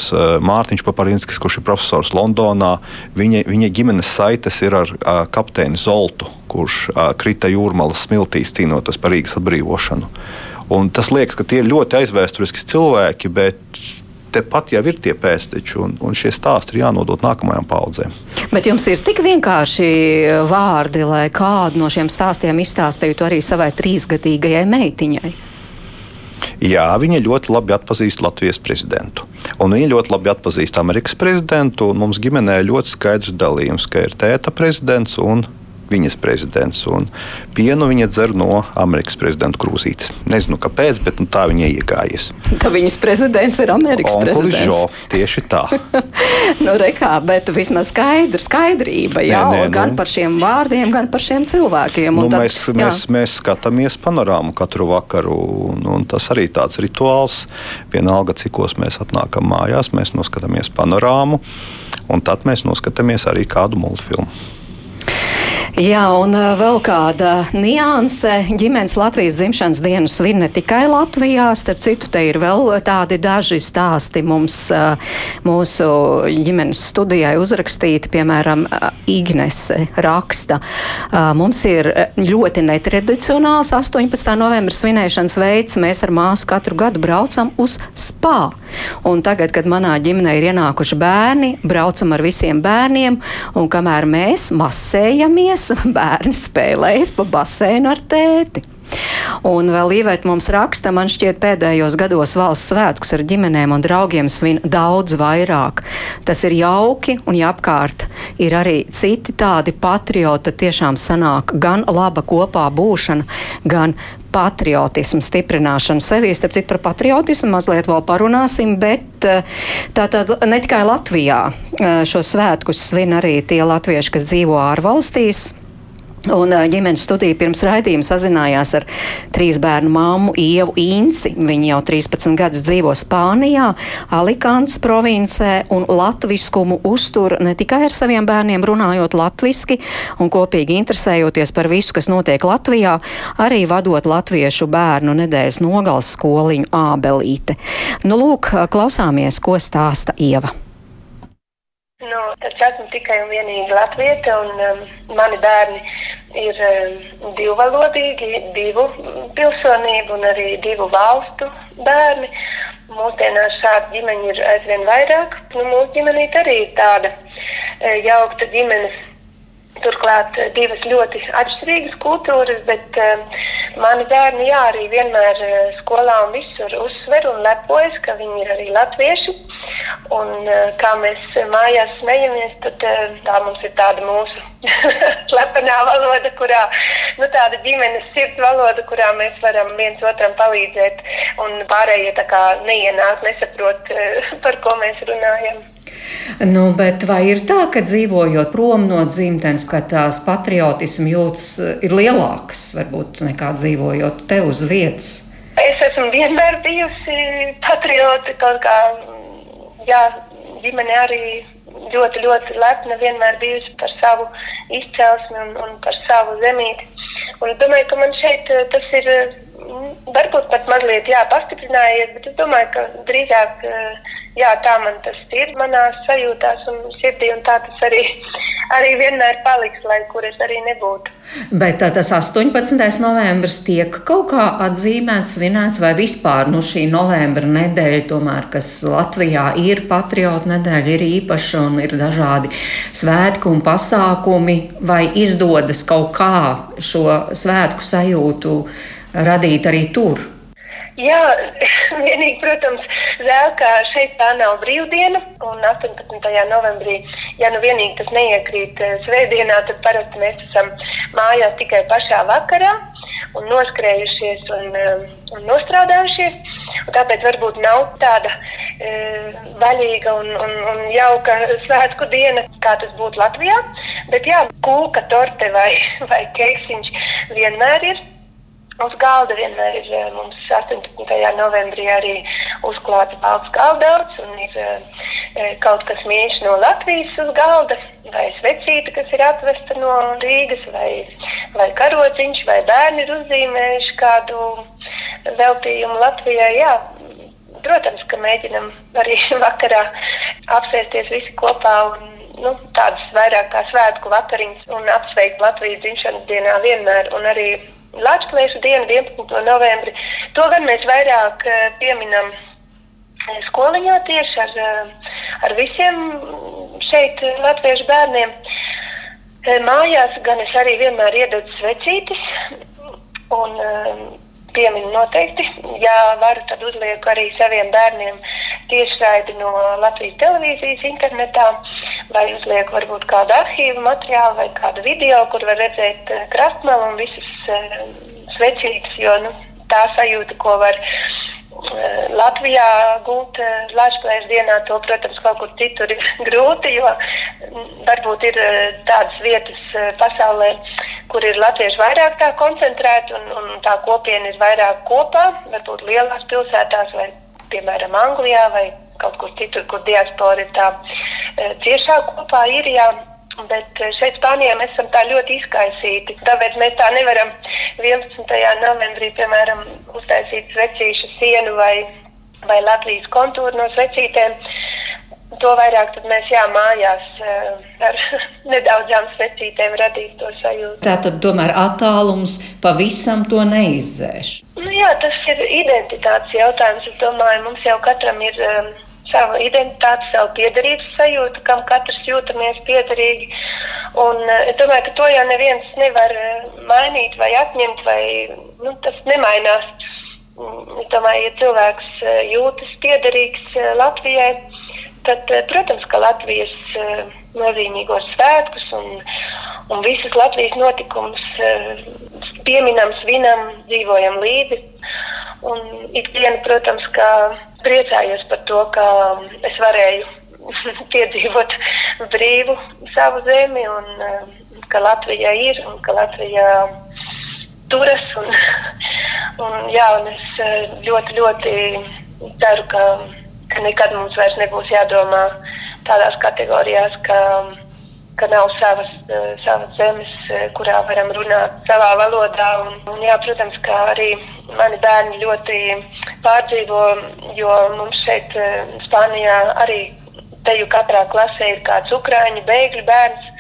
Mārtiņš Paparinskis, kurš ir profesors Londonā, viņa, viņa ģimenes saites ir ar kapteini Zoltu, kurš krita jūrmalas smiltīs cīnoties par Rīgas atbrīvošanu. Un tas liekas, ka tie ir ļoti aizvēsturiski cilvēki, bet tepat jau ir tie pēcteči, un, un šie stāsti ir jānodot nākamajām paudzēm. Bet jums ir tik vienkārši vārdi, lai kādu no šiem stāstiem izstāstītu arī savai trīsgadīgajai meitiņai. Jā, viņa ļoti labi atpazīst Latvijas prezidentu. Un viņa ļoti labi atpazīst Amerikas prezidentu. Mums ģimenē ir ļoti skaidrs dalījums, ka ir tēta prezidents un viņas prezidents. Pienu viņa dzer no Amerikas prezidenta krūzītes. Nezinu, kāpēc, bet nu, tā viņa iegājies. Ka viņas prezidents ir Amerikas Onkuli prezidents. Žo, tieši tā. nu, rekā, bet vismaz skaidra, skaidrība jau nē, nē, gan nu, par šiem vārdiem, gan par šiem cilvēkiem. Nu, tad, mēs, jā. mēs, mēs skatāmies panorāmu katru vakaru, un, un tas arī tāds rituāls. Vienalga, cikos mēs atnākam mājās, mēs noskatāmies panorāmu, un tad mēs noskatāmies arī kādu multfilmu. Jā, un vēl kāda nianse. Ģimenes Latvijas dzimšanas dienu svin ne tikai Latvijā, starp citu, te ir vēl tādi daži stāsti mums mūsu ģimenes studijai uzrakstīti, piemēram, Ignese raksta. Mums ir ļoti netradicionāls 18. novembra svinēšanas veids. Mēs ar māsu katru gadu braucam uz spā. Un tagad, kad manā ģimenē ir ienākuši bērni, braucam ar visiem bērniem, un kamēr mēs masējamies, bērni spēlējas pa basēnu ar tēti. Un vēl Līvēt mums raksta, man šķiet pēdējos gados valsts svētkus ar ģimenēm un draugiem svin daudz vairāk. Tas ir jauki, un ja apkārt ir arī citi tādi patrioti, tiešām sanāk gan laba kopā būšana, gan patriotismu stiprināšanu sevī. Starp citu, par patriotismu mazliet vēl parunāsim, bet eh, tātad ne tikai Latvijā eh, šo svētkus svin arī tie latvieši, kas dzīvo ārvalstīs. Un ģimenes studija pirms raidījuma sazinājās ar trīs bērnu māmu Ievu Inci. Viņa jau 13 gadus dzīvo Spānijā, Alicantes provincē un latviskumu uztur ne tikai ar saviem bērniem runājot latviski un kopīgi interesējoties par visu, kas notiek Latvijā, arī vadot latviešu bērnu nedēļas nogals skoliņu ābelīte. Nu, lūk, klausāmies, ko stāsta Ieva. Nu, es esmu tikai un vienīgi latvieta, un um, mani bērni ir um, divvalodīgi, divu pilsonību un arī divu valstu bērni. Mūsdienās šāda ģimeņa ir aizvien vairāk. Nu, mūsu ģimenī arī ir tāda e, jaukta ģimenes. Turklāt e, divas ļoti atšķirīgas kultūras, bet uh, mani bērni jā, arī vienmēr uh, skolā un visur uzsver un lepojas, ka viņi ir arī latvieši. Un, uh, kā mēs mājās smejamies, tad uh, tā mums ir tāda mūsu slepenā valoda, kurā nu, tāda ģimenes sirds valoda, kurā mēs varam viens otram palīdzēt. Un pārējie tā kā neienāk, nesaprot, eh, par ko mēs runājam. Nu, bet vai ir tā, ka dzīvojot prom no dzimtenes, ka tās patriotismu jūtas eh, ir lielākas varbūt nekā dzīvojot te uz vietas? Es esmu vienmēr bijusi patrioti kaut kā, jā, ģimene arī ļoti, ļoti lepna vienmēr bijusi par savu izcelsmi un, un par savu zemīti. Un es domāju, ka man šeit eh, tas ir mm, varbūt pat mazliet jā, pastiprinājies, bet es domāju, ka drīzāk uh, jā, tā man tas ir manā sajūtās un sirdī, un tā tas arī, arī vienmēr paliks, lai kur es arī nebūtu. Bet tā, tas 18. novembris tiek kaut kā atzīmēts, svinēts, vai vispār nu, šī novembra nedēļa, tomēr, kas Latvijā ir patriotu nedēļa, ir īpaša un ir dažādi svētki un pasākumi, vai izdodas kaut kā šo svētku sajūtu radīt arī tur? Jā, vienīgi, protams, žēl, ka šeit tā nav brīvdiena. Un 18. novembrī, ja nu vienīgi tas neiekrīt eh, svētdienā, tad parasti mēs esam mājās tikai pašā vakarā un noskrējušies un, eh, un nostrādājušies. Un tāpēc varbūt nav tāda e, vaļīga un, un, un jauka svētku diena, kā tas būtu Latvijā. Bet jā, kūka, torte vai, vai keiksiņš vienmēr ir Uz galda vienmēr ir eh, mums 18. novembrī arī uzklāts balts galdauts un ir e, kaut kas mīļš no Latvijas uz galda, vai svecīta, kas ir atvesta no Rīgas, vai, vai karodziņš, vai bērni ir uzzīmējuši kādu veltījumu Latvijai. Jā, protams, ka mēģinam arī vakarā apsēsties visi kopā un nu, tādas vairāk kā svētku vakariņas un apsveikt Latvijas dzimšanas dienā vienmēr un arī Latvijas dienu, 11. novembri. To gan mēs vairāk uh, pieminam eh, skoliņā tieši ar, uh, ar visiem šeit latviešu bērniem. Uh, mājās gan es arī vienmēr iedodu svecītes un pieminu noteikti. Ja varu, tad uzlieku arī saviem bērniem tiešraidi no Latvijas televīzijas internetā vai uzliek varbūt kādu arhīvu materiālu vai kādu video, kur var redzēt uh, krastmalu un visas uh, svecītes, jo nu, tā sajūta, ko var uh, Latvijā gūt Latvijas dienā, to, protams, kaut kur citur ir grūti, jo mm, varbūt ir tādas vietas pasaulē, kur ir latvieši vairāk tā koncentrēti un, un tā kopiena ir vairāk kopā, varbūt lielās pilsētās vai, piemēram, Anglijā vai kaut kur citur, kur diaspora ir tā e, ciešāk kopā ir. Jā. Bet šeit Spānijā mēs esam tā ļoti izkaisīti. Tāpēc mēs tā nevaram 11. novembrī, piemēram, uztaisīt svecīšu sienu vai, vai Latvijas kontūru no svecītēm. To vairāk mēs jā, mājās ar nedaudzām svecītēm radīt to sajūtu. Tā tad tomēr attālums pavisam to neizdzēš. Nu, jā, tas ir identitātes jautājums. Es domāju, mums jau katram ir um, sava identitāte, savu piederības sajūta, kam katrs jūtamies piederīgi. Un es domāju, ka to jau neviens nevar mainīt vai atņemt, vai nu, tas nemainās. Es domāju, ja cilvēks jūtas piederīgs Latvijai, tad, eh, protams, ka Latvijas eh, nozīmīgos svētkus un, un visas Latvijas notikumus eh, pieminam, svinam, dzīvojam līdzi. Un ikdiena, protams, ka priecājos par to, ka es varēju piedzīvot brīvu savu zemi un ka Latvija ir un ka Latvija turas. Un, un, jā, un es ļoti, ļoti ceru, ka ka nekad mums vairs nebūs jādomā tādās kategorijās, ka, ka nav savas, uh, savas zemes, uh, kurā varam runāt savā valodā. Un, un, jā, protams, ka arī mani bērni ļoti pārdzīvo, jo mums šeit, uh, Spānijā, arī teju katrā klasē ir kāds ukrāņu bēgļu bērns.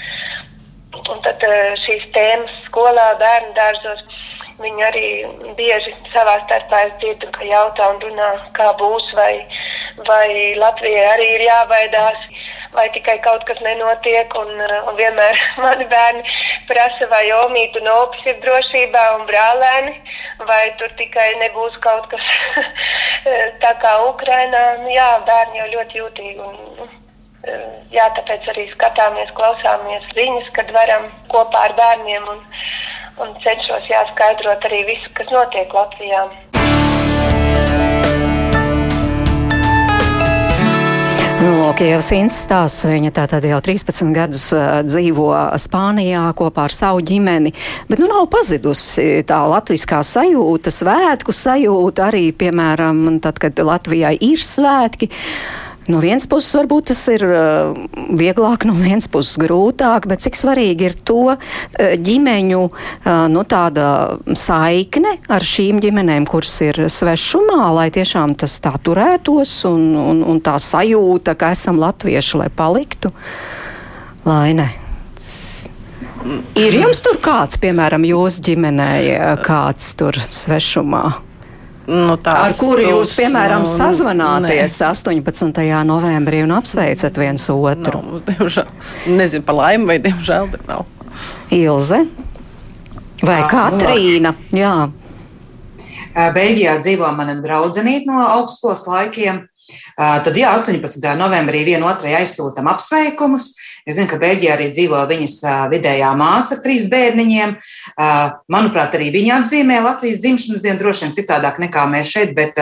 Un tad šīs tēmas skolā, bērnu dārzos, viņi arī bieži savā starpā dzirdu, ka jautā un runā, kā būs vai vai Latvijai arī ir jābaidās, vai tikai kaut kas nenotiek. Un, un vienmēr mani bērni prasa, vai omītu un opis ir drošībā un brālēni, vai tur tikai nebūs kaut kas tā kā Ukrainā. Nu, jā, bērni jau ļoti jūtīgi. Un, jā, tāpēc arī skatāmies, klausāmies ziņas, kad varam kopā ar bērniem un, un cenšos jāskaidrot arī visu, kas notiek Latvijā. Nu, lūk, jau Sīns stāsts. Viņa tātad jau 13 gadus dzīvo Spānijā kopā ar savu ģimeni, bet nu nav pazidusi tā latviskā sajūta, svētku sajūta arī, piemēram, tad, kad Latvijai ir svētki. No vienas puses, varbūt tas ir uh, vieglāk, no vienas puses grūtāk, bet cik svarīgi ir to uh, ģimeņu uh, nu, tāda saikne ar šīm ģimenēm, kuras ir svešumā, lai tiešām tas tā turētos un, un, un tā sajūta, ka esam latvieši, lai paliktu. Laine. Ir jums tur kāds, piemēram, jūsu ģimenē, kāds tur svešumā? Nu, ar kuru jūs, piemēram, nu, sazvanāties nē. 18. novembrī un apsveicat viens otru? Nav, diemžēl, nezinu par laimi vai diemžēl, bet nav. Ilze vai à, Katrīna? Nu, jā. Beļģijā dzīvo mana draudzenīte no augstskolas laikiem. Tad, jā, 18. novembrī vienotrai aizsūtām apsveikumus. Es zinu, ka Beļģijā arī dzīvo viņas vidējā māsa ar trīs bērniņiem. Manuprāt, arī viņa atzīmē Latvijas dzimšanas dienu droši vien citādāk nekā mēs šeit, bet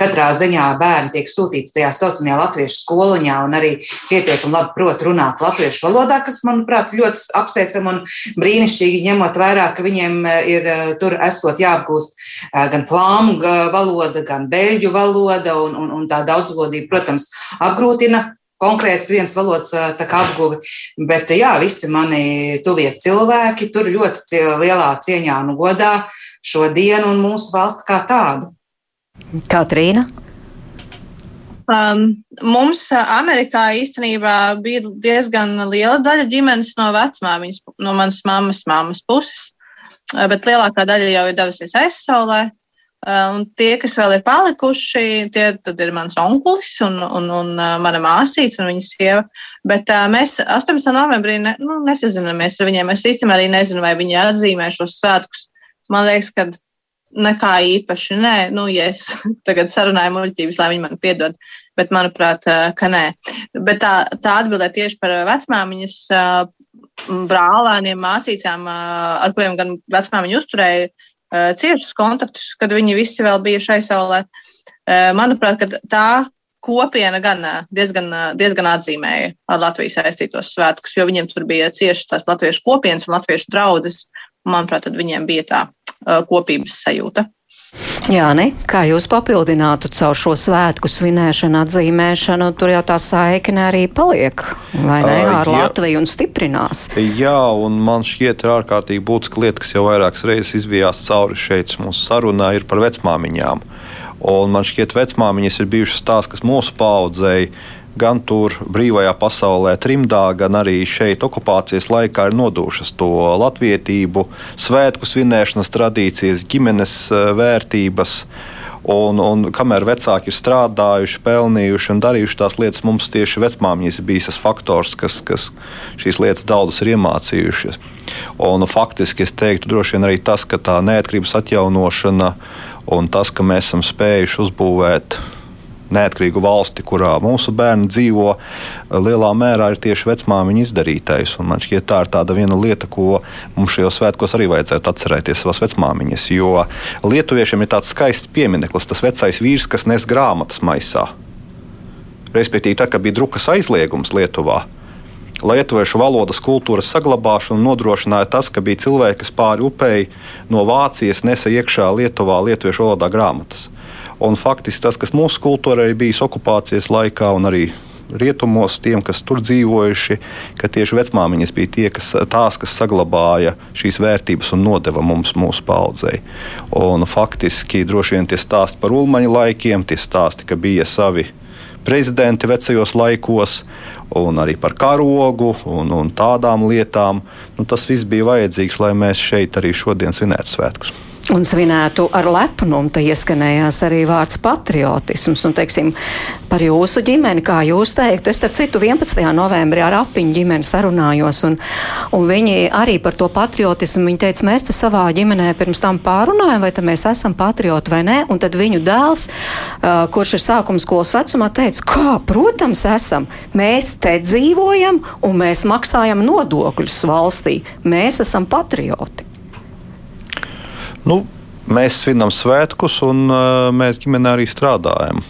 katrā ziņā bērni tiek sūtīti tajā saucamajā latviešu skoliņā un arī pietiekami labi prot runāt latviešu valodā, kas, manuprāt, ļoti apsveicam un brīnišķīgi ņemot vērā, ka viņiem ir tur esot jāapgūst gan flāmu valoda, gan beļģu valoda un, un, un tā daudzvalodība, protams, apgrūtina konkrēts viens valodas apguve. Bet jā, visi mani tuvie cilvēki tur ļoti lielā cieņā un godā šo dienu un mūsu valsti kā tādu. Katrīna? Um, mums Amerikā īstenībā bija diezgan liela daļa ģimenes no vecmāmiņas, no manas mammas, mammas puses, bet lielākā daļa jau ir devusies aizsaulē. Uh, un tie, kas vēl ir palikuši, tie ir mans onkulis un, un, un uh, mana māsīca un viņas sieva. Bet uh, mēs 18. novembrī ne, nu, nesazināmies ar viņiem. Es īstenībā arī nezinu, vai viņi atzīmē šos svētkus. Man liekas, ka nekā īpaši. Nē, nu, ja es tagad sarunāju muļķības, lai viņi man piedod, bet manuprāt, ka nē. Bet tā, tā atbildē tieši par vecmāmiņas brālēniem, māsīcām, ar kuriem gan vecmāmiņa uzturēja Eh, ciešus kontaktus, kad viņi visi vēl bija šai saulē. Eh, manuprāt, tā kopiena gan eh, diezgan, diezgan atzīmēja ar Latviju saistītos svētkus, jo viņiem tur bija ciešas tās latviešu kopienas un latviešu draudzes. Manuprāt, tad viņiem bija tā kopības sajūta. Jā, ne? kā jūs papildinātu caur šo svētku svinēšanu, atzīmēšanu, tur jau tā saikne arī paliek, vai ne, ar uh, Latviju un stiprinās? Jā, un man šķiet ir ārkārtīgi būtiska lieta, kas jau vairākas reizes izvijās cauri šeit mūsu sarunā, ir par vecmāmiņām. Un man šķiet, vecmāmiņas ir bijušas tās, kas mūsu paudzei gan tur brīvajā pasaulē, trimdā, gan arī šeit okupācijas laikā ir nodūšas to latvietību, svētku svinēšanas tradīcijas, ģimenes eh, vērtības. Un, un kamēr vecāki ir strādājuši, pelnījuši un darījuši tās lietas, mums tieši vecmāmiņas ir bijis tas faktors, kas, kas šīs lietas daudzas ir iemācījušas. Un, faktiski es teiktu, droši vien arī tas, ka tā neatkarības atjaunošana un tas, ka mēs esam spējuši uzbūvēt neatkarīgu valsti, kurā mūsu bērni dzīvo, lielā mērā ir tieši vecmāmiņa izdarītais. Un man šķiet, tā ir tāda viena lieta, ko mums šajos svētkos arī vajadzētu atcerēties savas vecmāmiņas. Jo lietuviešiem ir tāds skaists piemineklis, tas vecais vīrs, kas nes grāmatas maisā. Respektīvi, tā kā bija drukas aizliegums Lietuvā, Lietuviešu valodas kultūras saglabāšanu nodrošināja tas, ka bija cilvēki, kas pāri upei no Vācijas nesa iekšā Lietuvā lietuviešu valodā grāmatas. Un faktiski tas, kas mūsu kultūrā ir bijis okupācijas laikā un arī rietumos, tiem, kas tur dzīvojuši, ka tieši vecmāmiņas bija tie, kas, tās, kas saglabāja šīs vērtības un nodeva mums, mūsu paudzei. Un faktiski droši vien tie stāsti par ulmaņa laikiem, tie stāsti, ka bija savi prezidenti vecajos laikos, un arī par karogu un, un tādām lietām. Nu, tas viss bija vajadzīgs, lai mēs šeit arī šodien svinētu svētkus un svinētu ar lepnumu. Te ieskanējās arī vārds patriotisms. Un, teiksim, par jūsu ģimeni, kā jūs teiktu, es starp citu 11. novembrī ar apiņu ģimeni sarunājos, un, un viņi arī par to patriotismu, viņi teica, mēs te savā ģimenē pirms tam pārunājam, vai mēs esam patrioti vai nē, un tad viņu dēls, uh, kurš ir sākuma skolas vecumā, teica, kā, protams, esam, mēs te dzīvojam, un mēs maksājam nodokļus valstī, mēs esam patrioti. Nu, mēs svinam svētkus, un mēs ģimenē arī strādājam.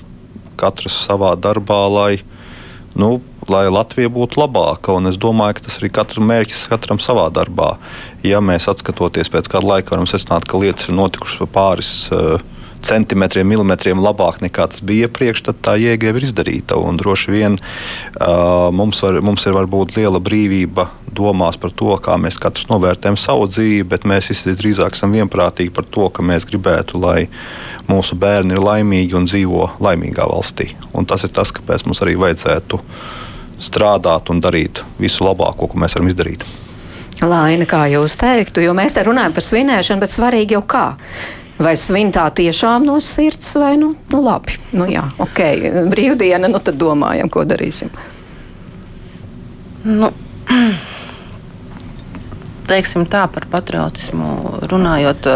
Katrs savā darbā, lai, nu, lai Latvija būtu labāka. Un es domāju, ka tas arī katram mērķis, katram savā darbā. Ja mēs atskatoties pēc kāda laika, varam secināt, ka lietas ir notikušas pāris. Uh, centimetriem, milimetriem labāk nekā tas bija iepriekš, tad tā jēga ir izdarīta. Un droši vien uh, mums, var, mums ir varbūt liela brīvība domās par to, kā mēs katrs novērtējam savu dzīvi, bet mēs visdrīzāk esam vienprātīgi par to, ka mēs gribētu, lai mūsu bērni ir laimīgi un dzīvo laimīgā valstī. Un tas ir tas, kāpēc mums arī vajadzētu strādāt un darīt visu labāko, ko mēs varam izdarīt. Laina, kā jūs teiktu, jo mēs te runājam par svinēšanu, bet svarīgi jau kā. Vai svin tā tiešām no sirds, vai nu, nu labi, nu jā, ok, brīvdiena, nu tad domājam, ko darīsim. Nu, teiksim tā par patriotismu. Runājot,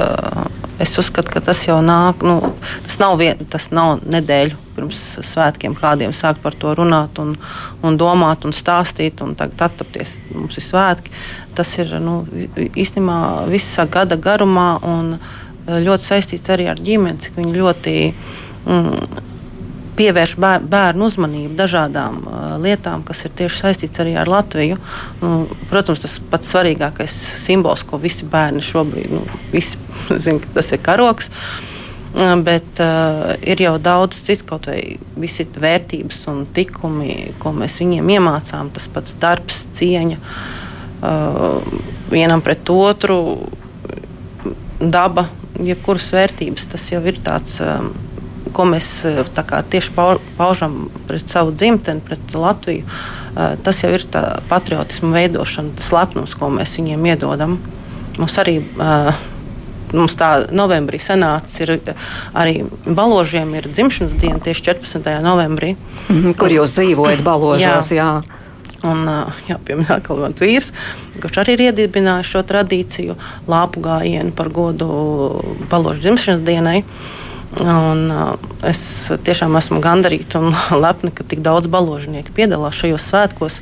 es uzskatu, ka tas jau nāk, nu, tas nav, vien, tas nav nedēļu pirms svētkiem kādiem sākt par to runāt un, un domāt un stāstīt un tagad attapties, mums ir svētki. Tas ir, nu, īstenībā visa gada garumā un, uh, Eh, ļoti saistīts arī ar ģimeni, cik viņi ļoti mm, pievērš bērnu uzmanību dažādām uh, lietām, kas ir tieši saistīts arī ar Latviju. Nu, protams, tas pats svarīgākais simbols, ko visi bērni šobrīd, nu, visi zin, tas ir karoks. Uh, bet uh, ir jau daudz cits, kaut vai visi vērtības un tikumi, ko mēs viņiem iemācām. Tas pats darbs, cieņa uh, vienam pret otru, daba, jebkuras vērtības, tas jau ir tāds. Um, ko mēs uh, kā, tieši paužam pret savu dzimteni, pret Latviju, uh, tas jau ir patriotismu veidošana, tas lepnums, ko mēs viņiem iedodam. Mums arī uh, mums tā novembrī sanāca, ir arī baložiem ir dzimšanas diena tieši 14. novembrī. -hmm, kur jūs dzīvojat baložos? jā. jā. Un, jā, piemēram, Kalvans vīrs, kurš arī ir iedibinājis šo tradīciju, lāpu gājienu par godu balošu dzimšanas dienai. Un, es tiešām esmu gandarīta un lepna, ka tik daudz baložnieku piedalās šajos svētkos.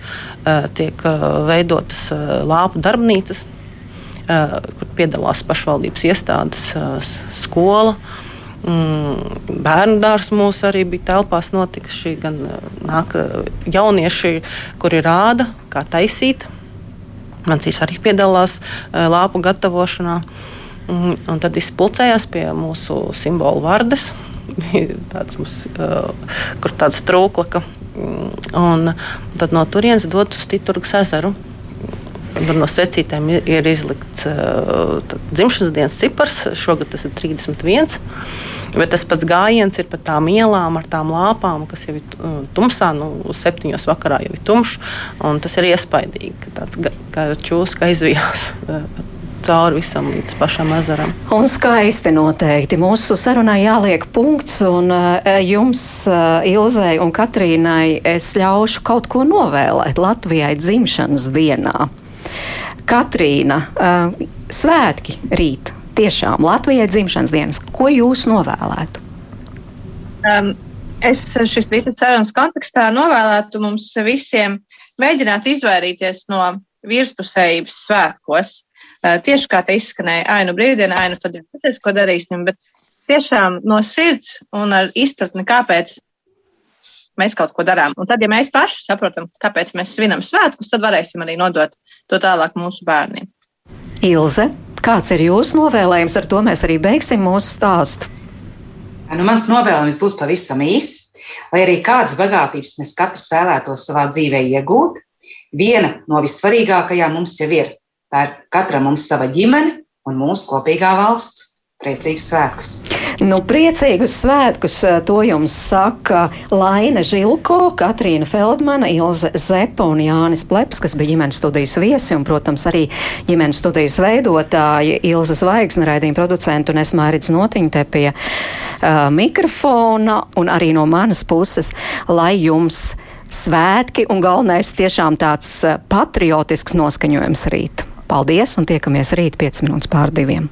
Tiek veidotas lāpu darbnīcas, kur piedalās pašvaldības iestādes, skola. Mm, bērnu dārsts mūsu arī bija telpās notikuši, gan eh, nāk eh, jaunieši, kuri rāda, kā taisīt. Mans īrs arī piedalās eh, lāpu gatavošanā. Mm, un tad viss pulcējās pie mūsu simbolu vārdas. tāds mums, kur tāds trūklaka. Mm, un tad no turienes dod uz Titurgas ezeru. Tur no secītēm ir, izlikts uh, dzimšanas dienas cipars. Šogad tas ir 31. Bet tas pats gājiens ir pa tām ielām ar tām lāpām, kas jau ir tumsā, nu, septiņos vakarā jau ir tumšs. Tas ir iespaidīgi, tāds kā čūska aizvijās. Uh, cauri visam līdz pašam ezeram. Un skaisti noteikti. Mūsu sarunai jāliek punkts, un jums, Ilzai un Katrīnai, es ļaušu kaut ko novēlēt Latvijai dzimšanas dienā. Katrīna, uh, svētki rīt tiešām Latvijai dzimšanas dienas. Ko jūs novēlētu? Um, es šīs visas sarunas kontekstā novēlētu mums visiem mēģināt izvairīties no virspusējības svētkos. Uh, tieši kā te izskanēja, ainu brīvdiena, ainu tad tas, ko darīsim, bet tiešām no sirds un ar izpratni, kāpēc mēs kaut ko darām. Un tad, ja mēs paši saprotam, kāpēc mēs svinam svētkus, tad varēsim arī nodot to tālāk mūsu bērniem. Ilze, Kāds ir jūsu novēlējums? Ar to mēs arī beigsim mūsu stāstu. Nu, mans novēlējums būs pavisam īss. Lai arī kādas bagātības mēs katrs vēlētos savā dzīvē iegūt, viena no vissvarīgākajām mums jau ir. Tā ir katra mums sava ģimene un mūsu kopīgā valsts. Priecīgus svētkus! Nu, priecīgus svētkus to jums saka Laina Žilko, Katrīna Feldmana, Ilze Zepa un Jānis Pleps, kas bija ģimenes studijas viesi un, protams, arī ģimenes studijas veidotāji Ilze Zvaigzne, raidījuma producentu un es Mērits Notiņu te pie uh, mikrofona un arī no manas puses, lai jums svētki un galvenais tiešām tāds patriotisks noskaņojums rīt. Paldies un tiekamies rīt 5 minūtes pār diviem.